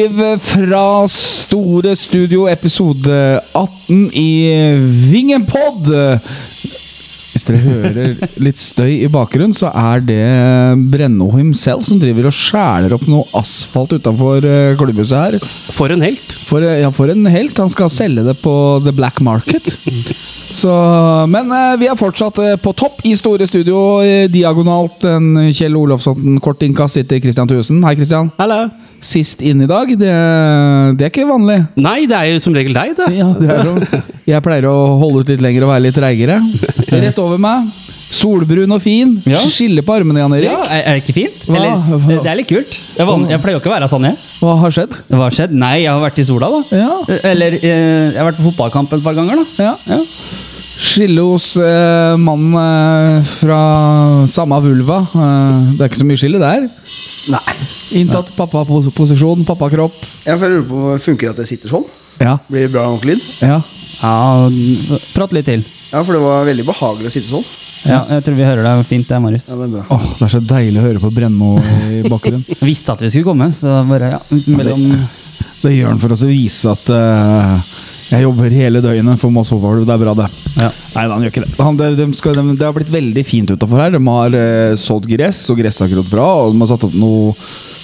Live fra Store Studio, episode 18 i Vingenpod. Hvis dere hører litt støy i bakgrunnen, så er det Brenno himself som driver og skjæler opp noe asfalt utafor klubbhuset her. For en helt. For, ja, for en helt. Han skal selge det på The Black Market. Så, men eh, vi er fortsatt eh, på topp i store studio. eh, Diagonalt en Kjell Olofsson, kort innkast, sitter Christian Thusen. Hei, Christian. Hallo. Sist inn i dag. Det, det er ikke vanlig. Nei, det er jo som regel deg, det. Ja, det er jo Jeg pleier å holde ut litt lenger og være litt treigere. Rett over meg. Solbrun og fin. Ja. Skille på armene, Jan Erik. Ja, er, det ikke fint? Eller, det, er litt kult. Jeg, van, jeg pleier jo ikke å være sånn, jeg. Hva har skjedd? Hva har skjedd? Nei, jeg har vært i sola, da. Ja. Eller jeg har vært på fotballkamp et par ganger, da. Ja. Ja. Skille hos eh, mannen eh, fra samme vulva. Eh, det er ikke så mye skille der. Nei. Inntatt pappaposisjon, pappakropp. Jeg lurer på om det funker at jeg sitter sånn. Ja. Blir det bra nok lyd? ja. ja, Prat litt til. Ja, for det var veldig behagelig å sitte sånn. Ja, jeg tror vi hører deg fint, det, Marius. Ja, det er bra. Åh, det er så deilig å høre på Brennmo i bakgrunnen. Visste at vi skulle komme, så da bare ja, mellom Det gjør han for oss å vise at eh, jeg jobber hele døgnet for Moss fotballklubb. Det er bra, det. Ja. Nei, han gjør ikke det. Han, de, de skal, de, det har blitt veldig fint utafor her. De har eh, sådd gress, og gresset har grodd bra. Og de har satt opp noen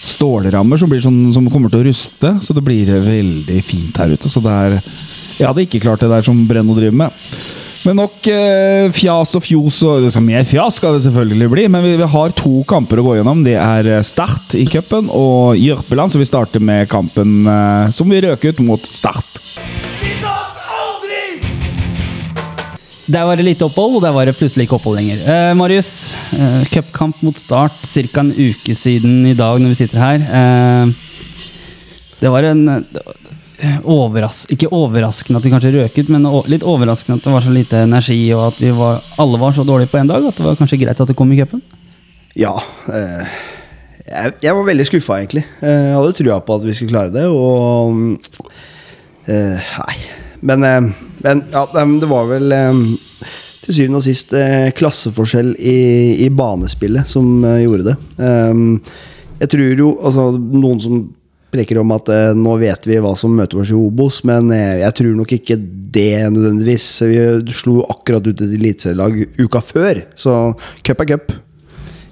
stålrammer som, blir sånn, som kommer til å ruste. Så det blir eh, veldig fint her ute. Så det er Jeg hadde ikke klart det der som Brenno driver med. Men nok eh, fjas og fjos og Mer fjas skal det selvfølgelig bli, men vi, vi har to kamper å gå gjennom. Det er eh, Start i cupen og Jørpeland, så vi starter med kampen eh, som vi røk ut mot Start. Der var det lite opphold, og der var det plutselig ikke opphold lenger. Eh, Marius, eh, cupkamp mot start ca. en uke siden i dag når vi sitter her. Eh, det var en det var, eh, overras Ikke overraskende at vi kanskje røk ut, men litt overraskende at det var så lite energi, og at vi var, alle var så dårlige på én dag at det var kanskje greit at det kom i cupen. Ja. Eh, jeg, jeg var veldig skuffa, egentlig. Eh, jeg hadde trua på at vi skulle klare det, og eh, Nei. Men, eh, men ja, det var vel til syvende og sist eh, klasseforskjell i, i banespillet som eh, gjorde det. Jeg tror jo Altså, noen som preker om at eh, nå vet vi hva som møter oss i Obos, men jeg tror nok ikke det nødvendigvis. Vi slo akkurat ut et eliteserielag uka før, så cup er cup.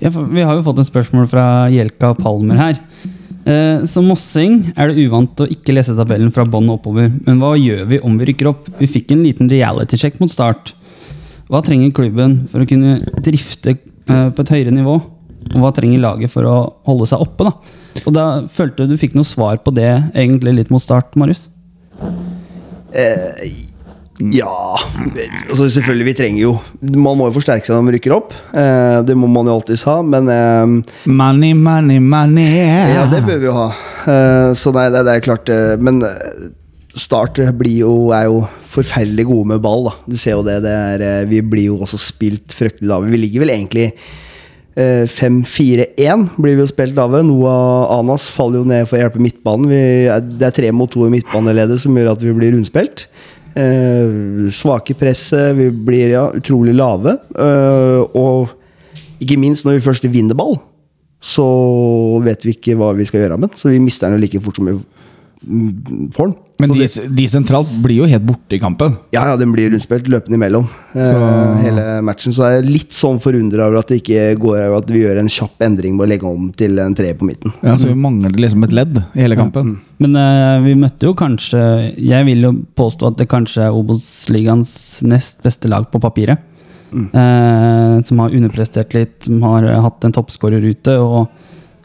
Ja, vi har jo fått en spørsmål fra Jelka Palmer her. Eh, som mossing er det uvant å ikke lese tabellen fra bånn oppover. Men hva gjør vi om vi rykker opp? Vi fikk en liten reality-sjekk mot start. Hva trenger klubben for å kunne drifte eh, på et høyere nivå? Og hva trenger laget for å holde seg oppe? da? Og da følte du du fikk noe svar på det egentlig litt mot start, Marius? Ja altså Selvfølgelig, vi trenger jo Man må jo forsterke seg når man rykker opp. Eh, det må man jo alltids ha, men eh, Money, money, money. Ja, det bør vi jo ha. Eh, så nei, det, det er klart eh, Men eh, Start blir jo, er jo forferdelig gode med ball, da. Du ser jo det. det er, eh, vi blir jo også spilt fryktelig lave. Vi ligger vel egentlig eh, 5-4-1 blir vi jo spilt lave. Noah Anas faller jo ned for å hjelpe midtbanen. Vi, det er tre mot to i midtbaneleddet som gjør at vi blir rundspilt. Eh, svake i presset, vi blir ja, utrolig lave. Eh, og ikke minst når vi først vinner ball, så vet vi ikke hva vi skal gjøre med den. Så vi mister den like fort som vi mm, får den. Men de, de sentralt blir jo helt borte i kampen. ja, ja, den blir rundspilt løpende imellom eh, hele matchen. Så jeg er litt sånn forundra over at det ikke går over at vi gjør en kjapp endring med å legge om til en treer på midten. Ja, så Vi mangler liksom et ledd i hele kampen. Men eh, vi møtte jo kanskje Jeg vil jo påstå at det kanskje er Obos-ligaens nest beste lag på papiret. Eh, som har underprestert litt, som har eh, hatt en toppskårer ute. Og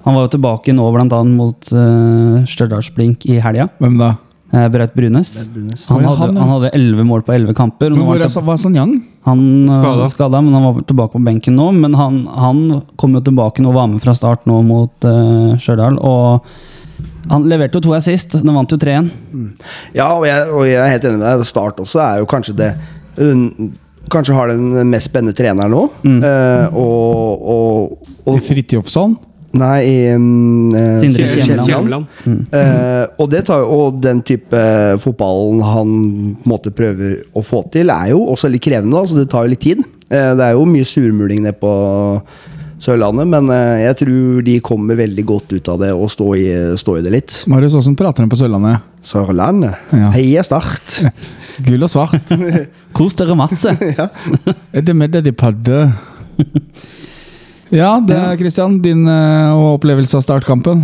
han var jo tilbake nå bl.a. mot uh, Stjørdalsblink i helga. Hvem da? Uh, Braut Brunes. Brunes. Han ja, hadde, han, ja. han hadde 11 mål på 11 kamper. Men hvor var var Sanyang? han Skada. skada. skada, men han var tilbake på benken nå. Men han, han kom jo tilbake og var med fra start nå mot uh, Stjørdal. Og han leverte jo to assist. Den vant jo 3-1. Ja, og jeg, og jeg er helt enig med deg. Start også er jo kanskje det hun, Kanskje har den mest spennende treneren nå. Eh, og, og, og Fridtjofsson? Nei, i um, eh, Sindre Sindre Kjemland. Mm. Eh, og, det tar, og den type fotballen han måte prøver å få til, er jo også litt krevende. Da, så det tar jo litt tid. Eh, det er jo mye surmuling nede på, Sørlandet, men eh, jeg tror de kommer veldig godt ut av det og står i, stå i det litt. Marius, åssen prater de på Sørlandet? Sørlandet. Ja. Heia Start. Gull og svart. Kos dere masse! Er det med det de padde? Ja, det er Christian, din uh, opplevelse av startkampen.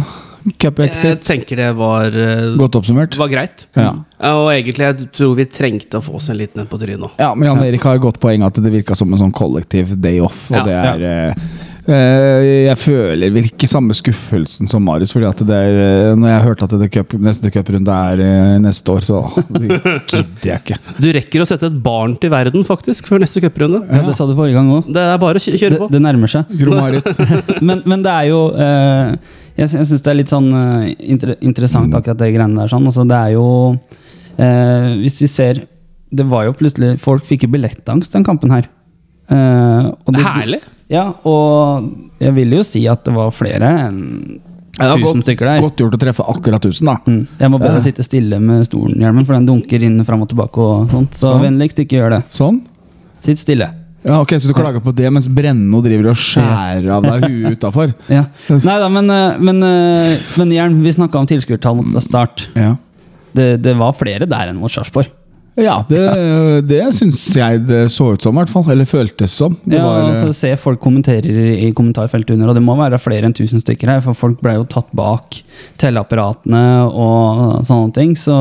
Cup Jeg tenker det var, uh, Godt oppsummert. var greit. Ja. Og egentlig jeg tror vi trengte å få oss en liten en på trynet nå. Ja, men Jan Erik har godt poeng at det virka som en sånn kollektiv day off. Og Ja, det er eh, Jeg føler vel ikke samme skuffelsen som Marius. Fordi at det er, eh, når jeg hørte at det cup, neste cuprunde er eh, neste år, så gidder jeg ikke. Du rekker å sette et barn til verden, faktisk, før neste cuprunde. Ja, det sa du forrige gang òg. Det er bare å kjøre på. det nærmer seg. Gro-Marit. men, men det er jo eh, Jeg, jeg syns det er litt sånn eh, inter interessant akkurat det greiene der. sånn altså Det er jo eh, Hvis vi ser Det var jo plutselig Folk fikk jo billettangst den kampen her. Eh, og det- Herlig! Ja, og jeg vil jo si at det var flere enn Ja, det var 1000 godt, stykker der. godt gjort å treffe akkurat 1000, da. Mm. Jeg må bare uh. sitte stille med stolen, Hjelmen, for den dunker inn fram og tilbake. og sånt Så Sånn. vennligst ikke gjør det. Sånn. Sitt stille. Ja, ok, Så du klager på det, mens Brenno driver og skjærer av deg huet utafor? Ja. Nei da, men, eh, men, eh, men Jern, vi snakka om tilskuertall mot start. Ja. Det, det var flere der enn mot Sarpsborg. Ja, det, det syns jeg det så ut som, i hvert fall. Eller føltes som. Det Ja, var, altså, se folk kommenterer i kommentarfeltet under, og det må være flere enn 1000 stykker her, for folk ble jo tatt bak telleapparatene og sånne ting. Så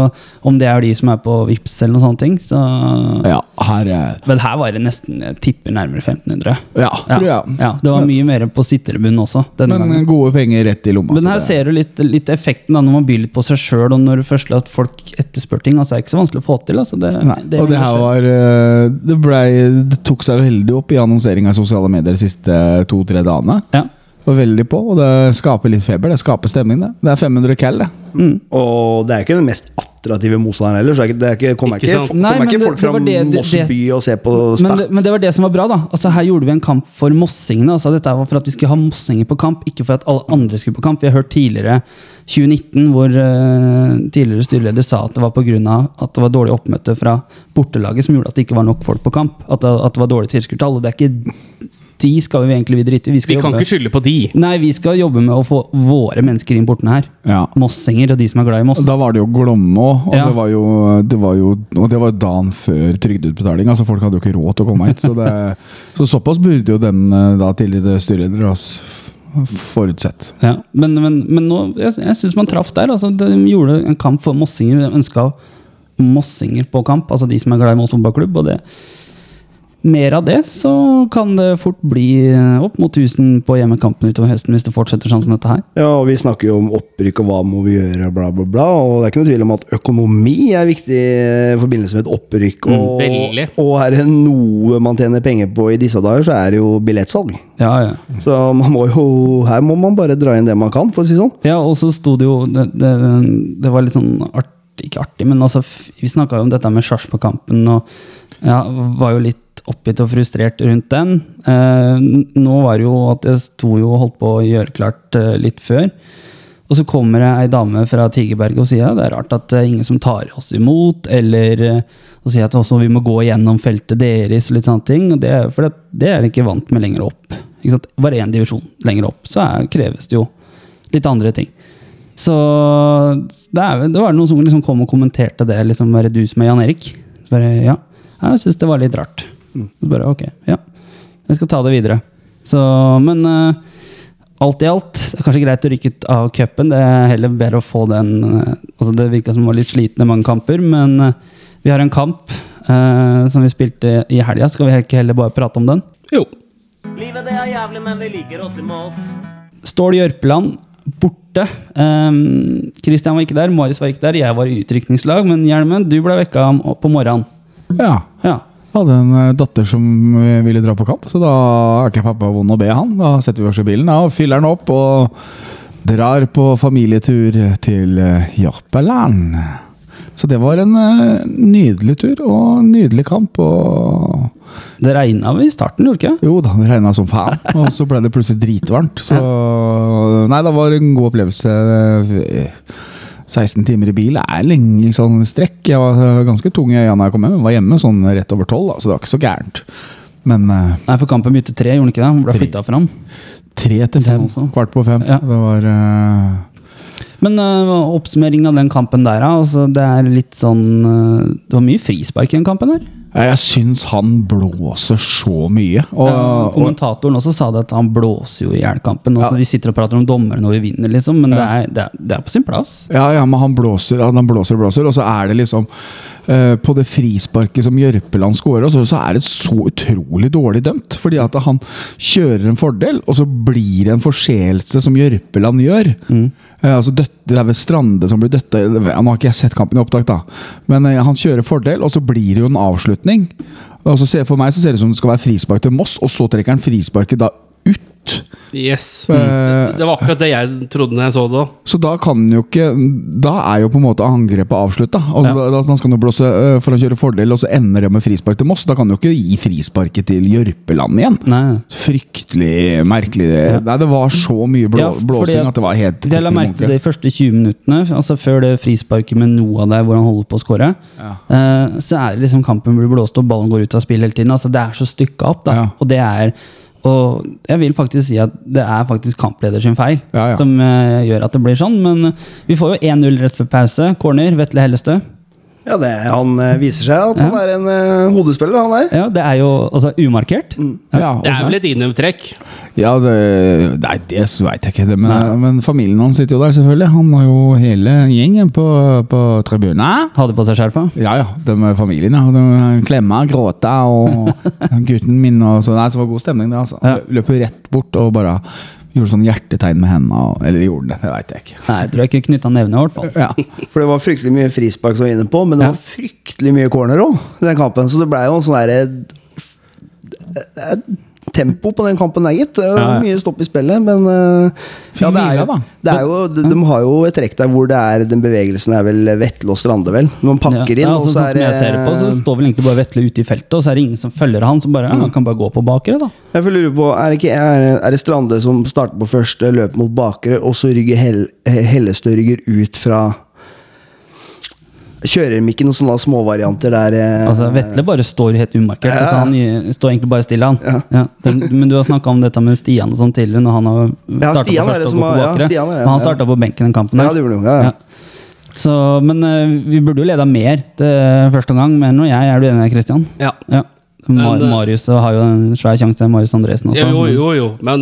om det er de som er på Vips eller noen sånne ting, så ja, her er Men her var det nesten, jeg tipper nærmere 1500. Ja, Ja, ja. ja, det var mye mer på sitterebunnen også. Men gangen. gode penger rett i lomma. Men her det- ser du litt, litt effekten da, når man byr litt på seg sjøl, og når først at folk etterspør ting. Altså, det er ikke så vanskelig å få til. Altså, det, Nei, og det her var eh, det, ble, det tok seg veldig opp i annonseringa i sosiale medier de siste to-tre dagene. ja. Var veldig på, og det skaper litt feber. Det skaper stemning, det. Det er 500 cal, det. Mm. Og det er ikke den mest attraktive motstanderen heller. Så det ikke, er kommer Ikke ikke, kommer ikke folk fra Mossby og ser på Men det, men det var det som var bra. da Altså Her gjorde vi en kamp for mossingene. Altså Dette var for at vi skulle ha mossinger på kamp, ikke for at alle andre skulle på kamp. Vi har hørt tidligere 2019 hvor uh, tidligere styreleder sa at det var pga. at det var dårlig oppmøte fra bortelaget som gjorde at det ikke var nok folk på kamp. At det, at det var dårlig tilskuertall. Og det er ikke de skal vi egentlig vi drite i. Vi, skal Vi kan jobbe- ikke skylde på de. Nei, vi skal jobbe med å få våre mennesker inn bortene her. Ja. Mossinger og de som er glad i Moss. Da var det jo Glommo, og Ja. det var jo, det var jo Og det var dagen før trygdeutbetaling. Altså Folk hadde jo ikke råd til å komme hit. Så, det, så såpass burde jo den eh, da tidligere styreleder s- forutsett. Ja, men, men, men nå, jeg, jeg syns man traff der. Altså, de gjorde en kamp for mossinger. De ønska mossinger på kamp, altså de som er glad i Moss fotballklubb. Og det, mer av det, så kan det fort bli eh, opp mot 1000 på hjemmekampen utover høsten hvis det fortsetter sånn som dette her. Ja, og Vi snakker jo om opprykk og hva må vi gjøre, bla, bla, bla. Og det er ikke noe tvil om at økonomi er viktig i forbindelse med et opprykk. Mm, Og, mm, og er det noe man tjener penger på i disse dager, så er det jo billettsalg. Ja, ja. Så man må jo, her må man bare dra inn det man kan, for å si sånn. Ja, og så sto det jo Det, det, det var litt sånn artig, ikke artig, men altså, vi snakka jo om dette med Sarpsborg-kampen, og ja, var jo litt oppgitt og frustrert rundt den. Eh, nå var det jo at jeg sto jo og holdt på å gjøre klart eh, litt før. Og så kommer det ei dame fra Tigerberget og sier at det er rart at det er ingen som tar oss imot, eller eh, og sier at vi må gå gjennom feltet deres og litt sånne ting. Og det, for det, det er de ikke vant med lenger opp. Ikke sant? Bare én divisjon lenger opp, så er, kreves det jo litt andre ting. Så det, er, det var noen som liksom kom og kommenterte det. liksom Bare du som er Jan Erik. Bare, ja, jeg syns det var litt rart. Så bare ok, ja. Jeg skal ta det videre. Så, men uh, alt i alt, det er kanskje greit å rykke ut av cupen. Det er heller bedre å få den uh, altså Det virka som det var litt slitne mange kamper, men uh, vi har en kamp eh, som vi spilte i helga. Skal vi ikke heller bare prate om den? Jo. Livet det er jævlig, men vi liker oss i Moss. Stål Jørpeland borte. Um, Christian var ikke der, Marius var ikke der, jeg var i utrykningslag. Men Hjelmen, du ble vekka på morgenen. Ja. Ja. Hadde en eh, datter som eh, ville dra på kamp, så da er ikke pappa vond å be han. Da setter vi oss i bilen og fyller den opp og drar på familietur til eh, Så det var en nydelig tur og en nydelig kamp. og... Det regna i starten, gjorde det ikke? Jo da, det regna som faen. Og så ble det plutselig dritvarmt. Så Nei, det var en god opplevelse. 16 timer i bil er lenge sånn strekk. Jeg var ganske tung i øynene da jeg kom hjem. Jeg var hjemme sånn rett over tolv, så det var ikke så gærent. Men uh, Nei, for kampen begynte tre, gjorde den ikke det? Den ble flytta fram. Tre til fem. Den. Kvart på fem. Ja. Det var uh, Men uh, oppsummering av den kampen der. Altså, det er litt sånn eh, Det var mye frispark i den kampen her. Ja, Jeg syns han blåser så mye. Og, Ja, kommentatoren også sa det at han blåser jo i jernkampen. kampen. Altså, Vi sitter og prater om dommere når vi vinner, liksom, men det, er, det, er, det er på sin plass. ja, ja, men han blåser han blåser og blåser, og så er det liksom eh, På det frisparket som Jørpeland skårer, så, så er det så utrolig dårlig dømt. Fordi at han kjører en fordel, og så blir det en forseelse som Jørpeland gjør. Eh, altså dødt, det er vel Strande som blir døtta Nå har ikke jeg sett kampen i opptak, da. Men eh, han kjører fordel, og så blir det jo en avslutning. Og så ser, For meg så ser det ut som det skal være frispark til Moss, og så trekker han frisparket da ut. Yes. Eh, Det var akkurat det jeg trodde når jeg så det òg. Så da kan jo ikke Da er jo på en måte angrepet avslutta. Altså, Ja. da, da skal han jo blåse øh, for å kjøre fordel, og så ender det med frispark til Moss. Da kan han jo ikke gi frisparket til Jørpeland igjen. Nei. Fryktelig merkelig. Nei, det var så mye blå, Ja, blåsing jeg, at det var helt Jeg la merke til det i første 20 minuttene, altså før det frisparket med Noah der hvor han holder på å skåre. Uh, så er det liksom kampen blir blåst og ballen går ut av spill hele tiden. Altså Det er så stykka opp. da Ja. Og det er og jeg vil faktisk si at det er faktisk kampleder sin feil Ja, ja. som uh, gjør at det blir sånn. Men vi får jo 1-0 rett før pause. Corner, Vetle Hellestø. Ja, det, han eh, viser seg at han Ja. er en uh, hodespiller, han der. Ja, det er jo altså umarkert. Ja, Det er vel et innøvtrekk. ja det, Nei, det veit jeg ikke. Det, men, men familien hans sitter jo der, selvfølgelig. Han har jo hele gjengen på, på tribunen. Hadde på seg skjerfa. Ja ja, de med familien. ja. De klemma, gråta og gutten min og sånn. Det var god stemning, det. altså. Ja. Løper rett bort og bare gjorde sånn hjertetegn med hendene. Eller gjorde det, det veit jeg ikke. Nei, jeg tror jeg ikke knytta nevene, i hvert fall. Ja. For det var fryktelig mye frispark som var inne på, men det Ja. var fryktelig mye corner òg den kampen. Så det blei jo en sånn derre er Tempo på den kampen der, gitt. Det er jo Ja, ja. mye stopp i spillet, men eh, ja, det er jo, det er jo, de, de har jo et trekk der hvor det er den bevegelsen er vel Vetle og Strande, vel. Man pakker inn, ja, og altså, så sånn er som jeg ser det på, så står vel egentlig bare Vetle ute i feltet, og så er det ingen som følger han. som bare, ja, han kan bare gå på bakere, da. Jeg får lure på, er det, ikke, er, er det Strande som starter på første løp mot bakere, og så rygger Hell, Hellestø rygger ut fra Kjører de ikke noen sånne småvarianter der eh, Altså, Vetle bare står helt umarkert. Ja. Altså, han står egentlig bare stille, han. Ja. det- men du har snakka om dette med Stian og sånn tidligere, når han har Ja, startet på første som og på ja, er Men han ja. starta på benken den kampen Ja, det gjorde de, ja, ja. Så, men uh, vi burde jo leda mer til første omgang, men nå jeg. Er du enig, Kristian? Ja. Ja. Mar Men, eh, Marius har jo en svær sjanse Marius Andresen også. Jo, jo, jo. Men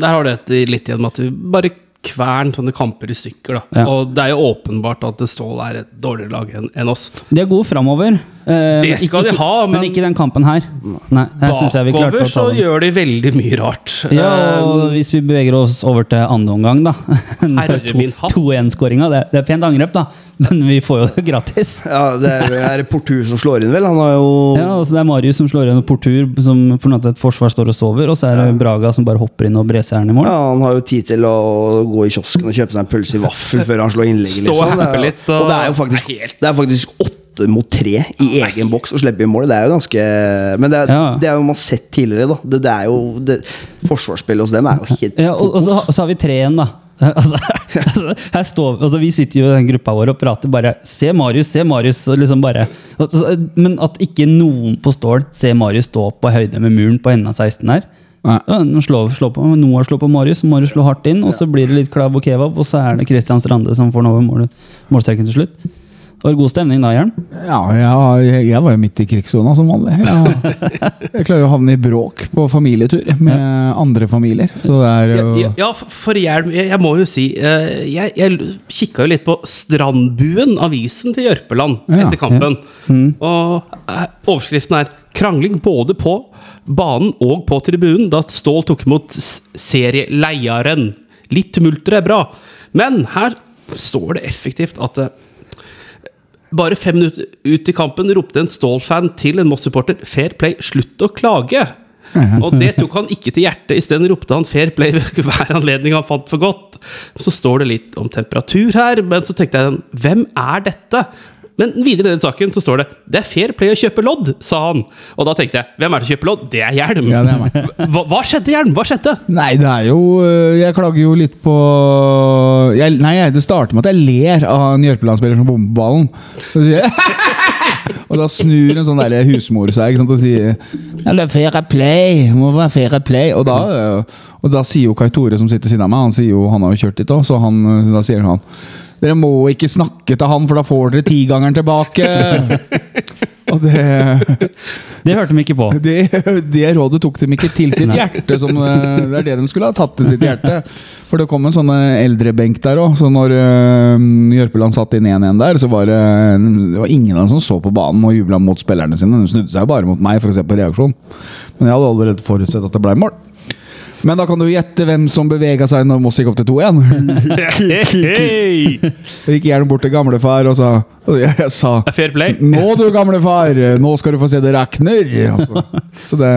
der har det et litt igjen med at vi bare kvern sånne kamper i stykker. da Ja. Og det er jo åpenbart at Stål er et dårligere lag enn oss. De er gode framover. Eh, Det skal de ha, men- men ikke den kampen her. Nei, her synes jeg vi Bakover å ta så gjør de veldig mye rart. Ja, og Eh, hvis vi beveger oss over til andre omgang, da. Herre min hatt. 2-1-skåringa. Det, det er pent angrep, da, men vi får jo det gratis. Ja, det er, er Portur som slår inn, vel? Han har jo Ja, altså Det er Marius som slår inn, og Portur som for noe at et forsvar står og sover, og så er det Braga som bare hopper inn og breser den i mål. ja, Han har jo tid til å gå i kiosken og kjøpe seg en pølse i vaffel før han slår innlegget. Stå og Liksom. Det er happe jo- litt, og- og det er jo faktisk, det er faktisk åtte mot tre i egen boks og slippe i mål. Det er jo ganske Men det er, Ja. det er jo man har sett tidligere, da. Det, det er jo det, Forsvarsspillet hos dem er jo helt Ja, og, og så, så har vi tre igjen, da. Altså, altså, her står, altså, vi sitter jo i den gruppa vår og prater bare Se Marius, se Marius. Og liksom bare, men at ikke noen på Stål ser Marius stå på høyde med muren på enden av 16 her. Nei. Ja, slå slår, slår på, Noah slår på Marius, Marius slår hardt inn, og så blir det litt klabb og kebab, og så er det Christian Strande som får den over mål, målstreken til slutt. Det var god stemning da, Jørn. Ja, jeg, jeg, var jo midt i krigssona som vanlig. Jeg, jeg klarer jo å havne i bråk på familietur med andre familier. Så det er jo Ja, ja, for hjelm Jeg, jeg må jo si eh, Jeg, jeg kikka jo litt på Strandbuen, avisen til Jørpeland, etter kampen. Og eh, overskriften er 'Krangling både på banen og på tribunen da Stål tok imot serieleieren'. Litt tumulter er bra, men her står det effektivt at eh, bare fem minutter ut i kampen ropte en Stål-fan til en Moss-supporter 'fair play, slutt å klage'. Og det tok han ikke til hjertet. Isteden ropte han 'fair play' ved hver anledning han fant for godt. Så står det litt om temperatur her, men så tenkte jeg hvem er dette? Men videre i den saken så står det 'Det er fair play å kjøpe lodd', sa han. Og da tenkte jeg 'Hvem er det som kjøper lodd?' Det er Hjelm. Ja, det er. Hva, hva skjedde, Hjelm? Hva skjedde? Nei, det er jo øh, Jeg klager jo litt på jeg, Nei, det starter med at jeg ler av en Jørpeland-spiller som bommer ballen. Så sier jeg Og da snur en sånn der husmor seg og sier ja, det er fair play. Det må være fair play. Og da, øh, og da sier jo Kai Tore, som sitter ved siden av meg, han sier jo, han har jo kjørt dit òg, så han, øh, da sier han dere må ikke snakke til han, for da får dere tigangeren tilbake. og det Det hørte de ikke på. det, det rådet tok de ikke til sitt hjerte. Som, eh, det er det de skulle ha tatt til sitt hjerte. For det kom en sånn eh, eldrebenk der òg. Så når uh, Jørpeland satt inn 1-1 der, så var det, det var ingen av dem som så på banen og jubla mot spillerne sine. De snudde seg bare mot meg for å se på reaksjon. Men jeg hadde allerede forutsett at det ble mål. Men da kan du gjette hvem som bevega seg når Moss gikk opp til 2-1. Hei! Jeg gikk gjerne bort til gamlefar og sa jeg, jeg sa Fair play. Nå du, gamle far, Nå skal du få se det regner'. Altså. Så det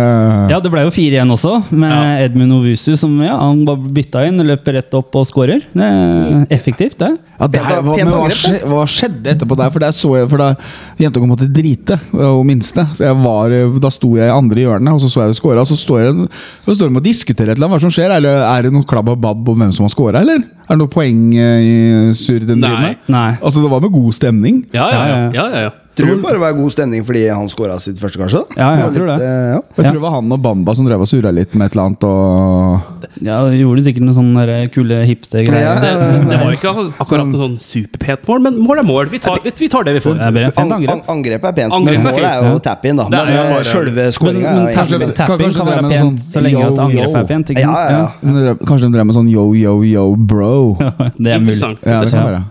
Ja, det ble jo 4-1 også, med Edmund Ovusu som ja, han bare bytta inn, løper rett opp og skårer. Det er effektivt, det. Ja, det, Pent- hva, men hva, hva skjedde etterpå der? For der så jeg, for da Jentungen måtte drite, og minste. Så jeg var, da sto jeg i andre hjørnet, og så så jeg det skåra. Og så står jeg så står de og diskuterer et eller annet. Hva som skjer? Er det, er det noe klabb og babb om hvem som har scora, eller? Er det noe poeng eh, i surr den driver med? Nei. Altså, det var med god stemning. Ja, ja, ja. ja, ja, ja. Tror det bare var god stemning fordi han skåra sitt første, kanskje? Ja, jeg tror litt, det. eh, ja. Jeg tror det var han og Bamba som drev og surra litt med et eller annet. Og Ja, de gjorde sikkert noen sånne kule hipster-greier. Ja, Det, ja, det var ikke akkurat en sånn superpent mål, men mål er mål. Vi tar, vi tar det vi får. Det er et An angrep. an angrepet er pent, Angrepet men er målet er jo tap-in, da. Det er Men eh, bare- sjølve Men, skåringa er tap kan det være er pent sånn så lenge at yo-yo. angrepet er pent. Ikke Ja, ja, ja. Kanskje de drev med sånn yo, yo, yo, bro. Det er mulig. Ja, det kan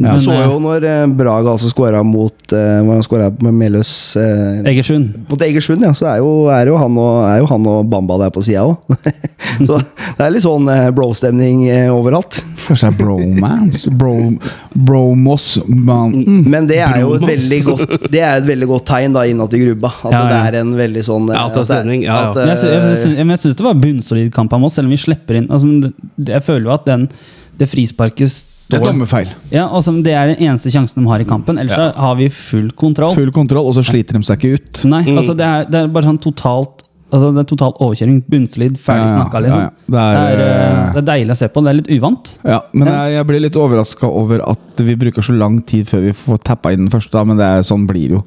Ja. Men, Jeg så eh, jo når eh, Braga altså skåra mot med Meløs eh, Egersund. Mot Egersund, ja, så er jo, er jo, han, og, er jo han og Bamba der på sida òg. så det er litt sånn uh, bro-stemning overalt. Kanskje det er bromance? Bro, bromos mountain? Men det er jo et veldig godt Det er et veldig godt tegn da innad i grubba. At Ja, ja. det er en veldig sånn uh, Ja, at det er stemning, ja, ja. at, Men jeg, jeg, men jeg syns det var bunnsolid kamp av Moss, selv om vi slipper inn altså, Jeg føler jo at den, det er står dommerfeil. ja, altså, Det er den eneste sjansen de har i kampen. Ellers så har vi full kontroll. Full kontroll, og så sliter de seg ikke ut. Nei, altså det er, det er bare sånn totalt Altså det er totalt overkjøring. Bunnslid, ferdig Ja, ja, snakka, liksom. ja, ja. Det er, Det, er, eh, det er deilig å se på. Det er litt uvant. Ja, men jeg, jeg blir litt overraska over at vi bruker så lang tid før vi får tappa inn den første, da, men det er, sånn blir det jo.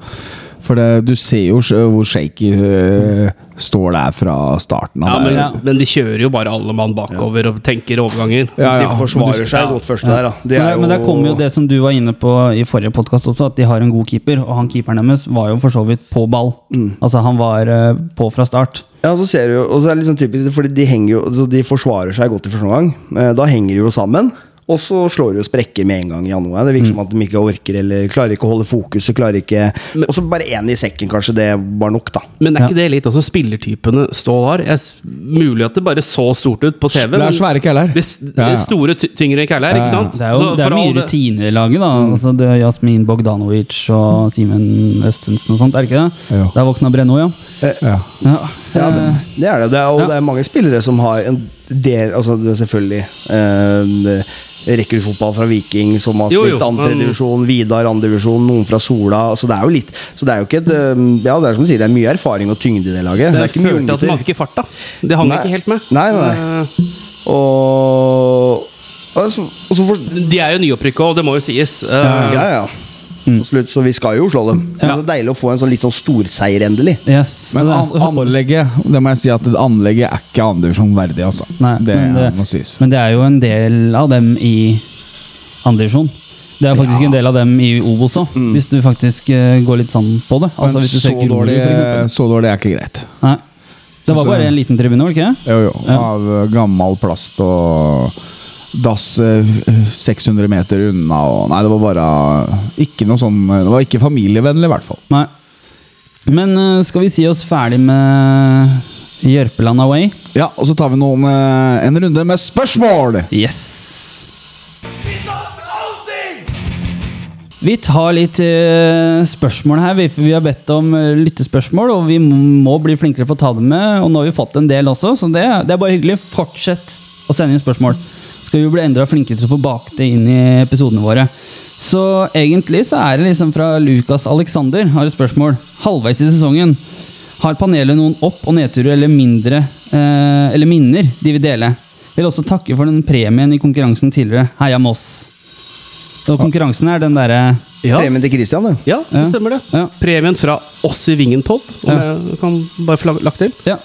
For det, du ser jo hvor shaky uh, står der fra starten Ja, men. Ja. men de kjører jo bare alle mann bakover og tenker overganger. Ja, De forsvarer forsvarer seg godt først der, da. Det Men, er der- men der kommer jo det som du var inne på i forrige podkast også, at de har en god keeper. Og han keeperen deres var jo for så vidt på ball. Mm. Altså Han var uh, på fra start. Ja, så ser du jo, og så er det sånn typisk, fordi de, henger jo, de forsvarer seg godt i første omgang. Eh, Da henger de jo sammen, og så slår jo sprekker med en gang i januar. Det virker som at de ikke orker, eller klarer ikke å holde fokuset. klarer ikke... Og så bare én i sekken, kanskje. Det var nok, da. Men er Ja. ikke det litt altså spillertypene Stål har? Jeg, mulig at det bare så stort ut på TV. Det er svære keller. Det, Ja, ja. store, tyngre Ja, ja. ikke sant? Det er jo det er mye rutine i laget. da altså, Det er Jasmin Bogdanovic og Simen Østensen og sånt, er det ikke det? Jo. Der våkna Brenno, ja. Ja. ja. Ja, det, eh, det er det. det er, og Ja. det er mange spillere som har en del Altså det er selvfølgelig eh, rekruttfotball fra Viking som har spilt andredivisjon, Vidar andre divisjon, noen fra Sola. Så det er jo litt Så det er jo ikke et eh, Ja, det er som du sier, det er mye erfaring og tyngde i det laget. Det er Jeg ikke mye følte at de unggutter. hadde ikke farta. Det hang Nei. ikke helt med. Nei, nei, nei. Eh, Og og så for, De er jo nyopprykka, og det må jo sies. Eh, Ja, ja. Absolutt. Så vi skal jo slå dem. Men det er deilig å få en sånn litt sånn storseier endelig. Yes. Men an anlegget Det må jeg si at anlegget er ikke andredivisjon verdig, altså. Nei, det, men det- må sies. Men det er jo en del av dem i andredivisjon. Det er faktisk en del av dem i Obos òg, hvis du faktisk uh, går litt sånn på det. Altså Men hvis du så ser dårlig, Grorud, så dårlig er ikke greit. Nei. Det var bare en liten tribune, var det ikke? det? Jo, jo. Ja. Av eh, gammel plast og dass eh, 600 meter unna og Nei, det var bare ikke noe sånn Det var ikke familievennlig, i hvert fall. Nei. Men eh, skal vi si oss ferdig med Jørpeland Away? Ja, og så tar vi noen, eh, en runde med spørsmål! Yes! Vi tar litt eh, spørsmål her. Vi, vi har bedt om eh, lyttespørsmål, og vi må bli flinkere på å ta dem med. Og nå har vi fått en del også, så det, det er bare hyggelig. Fortsett å sende inn spørsmål. Skal vi bli enda flinkere til å få bakt det inn i episodene våre. Så egentlig så er det liksom fra Lukas Alexander har et spørsmål. Halvveis i sesongen. Har panelet noen opp- og nedturer eller mindre eh, Eller minner de vil dele? Vil også takke for den premien i konkurransen tidligere. Heia Moss. Og konkurransen er den derre Ja. Premien til Christian, det. Ja, det stemmer det. Ja. Premien fra oss i Vingen-pod, ja. jeg kan bare få lagt til. Ja.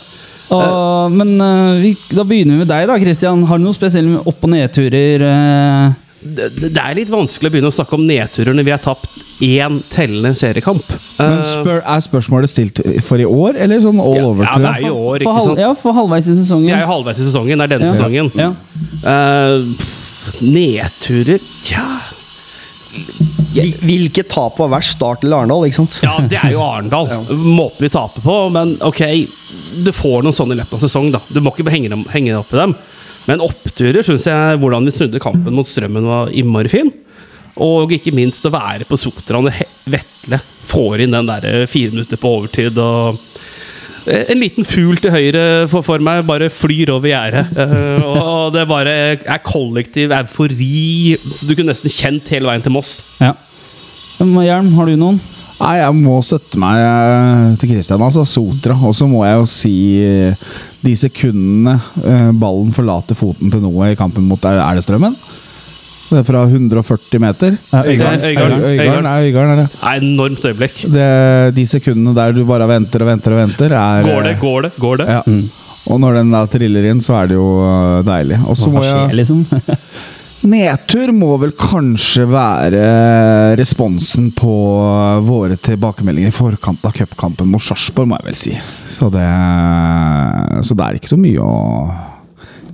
Og, men eh, vi, da begynner vi med deg, da, Christian. Har du noen spesielle opp- og nedturer? eh? Det, det er litt vanskelig å begynne å snakke om nedturer når vi har tapt én tellende seriekamp. Men Eh, spør, er spørsmålet stilt for i år, eller sånn all ja, over? ja, det er i år, ikke sant? ja, for halvveis i sesongen. Jeg er halvveis i sesongen. Det er denne Ja. sesongen. Ja. Uh, nedturer Tja Hvilket tap var verst? Start eller Arendal, ikke sant? Ja, det er jo Arendal. Måten vi taper på. Men ok, du får noen sånne i løpet av sesong, da. Du må ikke henge, dem, henge opp i dem. Men oppturer syns jeg hvordan vi snudde kampen mot Strømmen, var innmari fin. Og ikke minst å være på Sotra når Vetle får inn den der eh, fire minutter på overtid. og en liten fugl til høyre for, for meg bare flyr over gjerdet. Uh, og det bare er kollektiv eufori. Så du kunne nesten kjent hele veien til Moss. Ja. Men, Hjelm, har du noen? Nei, jeg må støtte meg eh, til Christian, altså. Sotra. Og så må jeg jo si eh, de sekundene eh, ballen forlater foten til noe i kampen mot Er er det er fra 140 meter. Øygarden. Øygarden, Øygarden. Er enormt øyeblikk. det. De sekundene der du bare venter og venter og venter, er Går det, går det, går det? Ja. Og når den da triller inn, så er det jo eh, deilig. Og så må skjer, jeg liksom? Nedtur må vel kanskje være responsen på våre tilbakemeldinger i forkant av cupkampen mot Sarpsborg, må jeg vel si. Så det, så det er ikke så mye å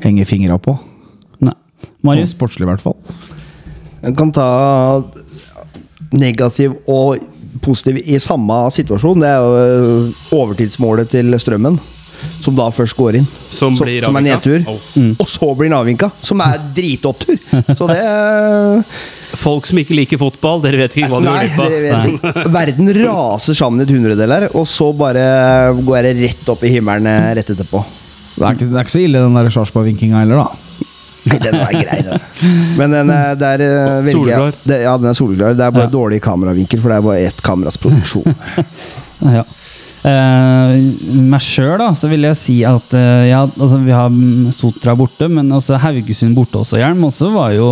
henge fingra på. Marius? Sånn Sportslig, i hvert fall. En kan ta negativ og positiv i samme situasjon. Det er jo overtidsmålet til Strømmen, som da først går inn. Som Så- blir som er nedtur. Oh. Og så blir den avvinka, som er dritopptur! Så det Folk som ikke liker fotball, dere vet ikke hva de vet ikke. Verden raser sammen i et hundredel her, og så bare går det rett opp i himmelen eh, rett etterpå. Det er ikke, det er ikke så ille, den der Sarpsborg-vinkinga heller, da. Nei, den var grei, den. Men den er, der eh, velger jeg det, Ja, den er solklar. Det er bare Ja. dårlig kameravinkel, for det er bare ett kameras produksjon. Ja. Uh, meg sjøl, da, så vil jeg si at uh, ja, altså, vi har Sotra borte, men også Haugesund borte også, Hjelm, også var jo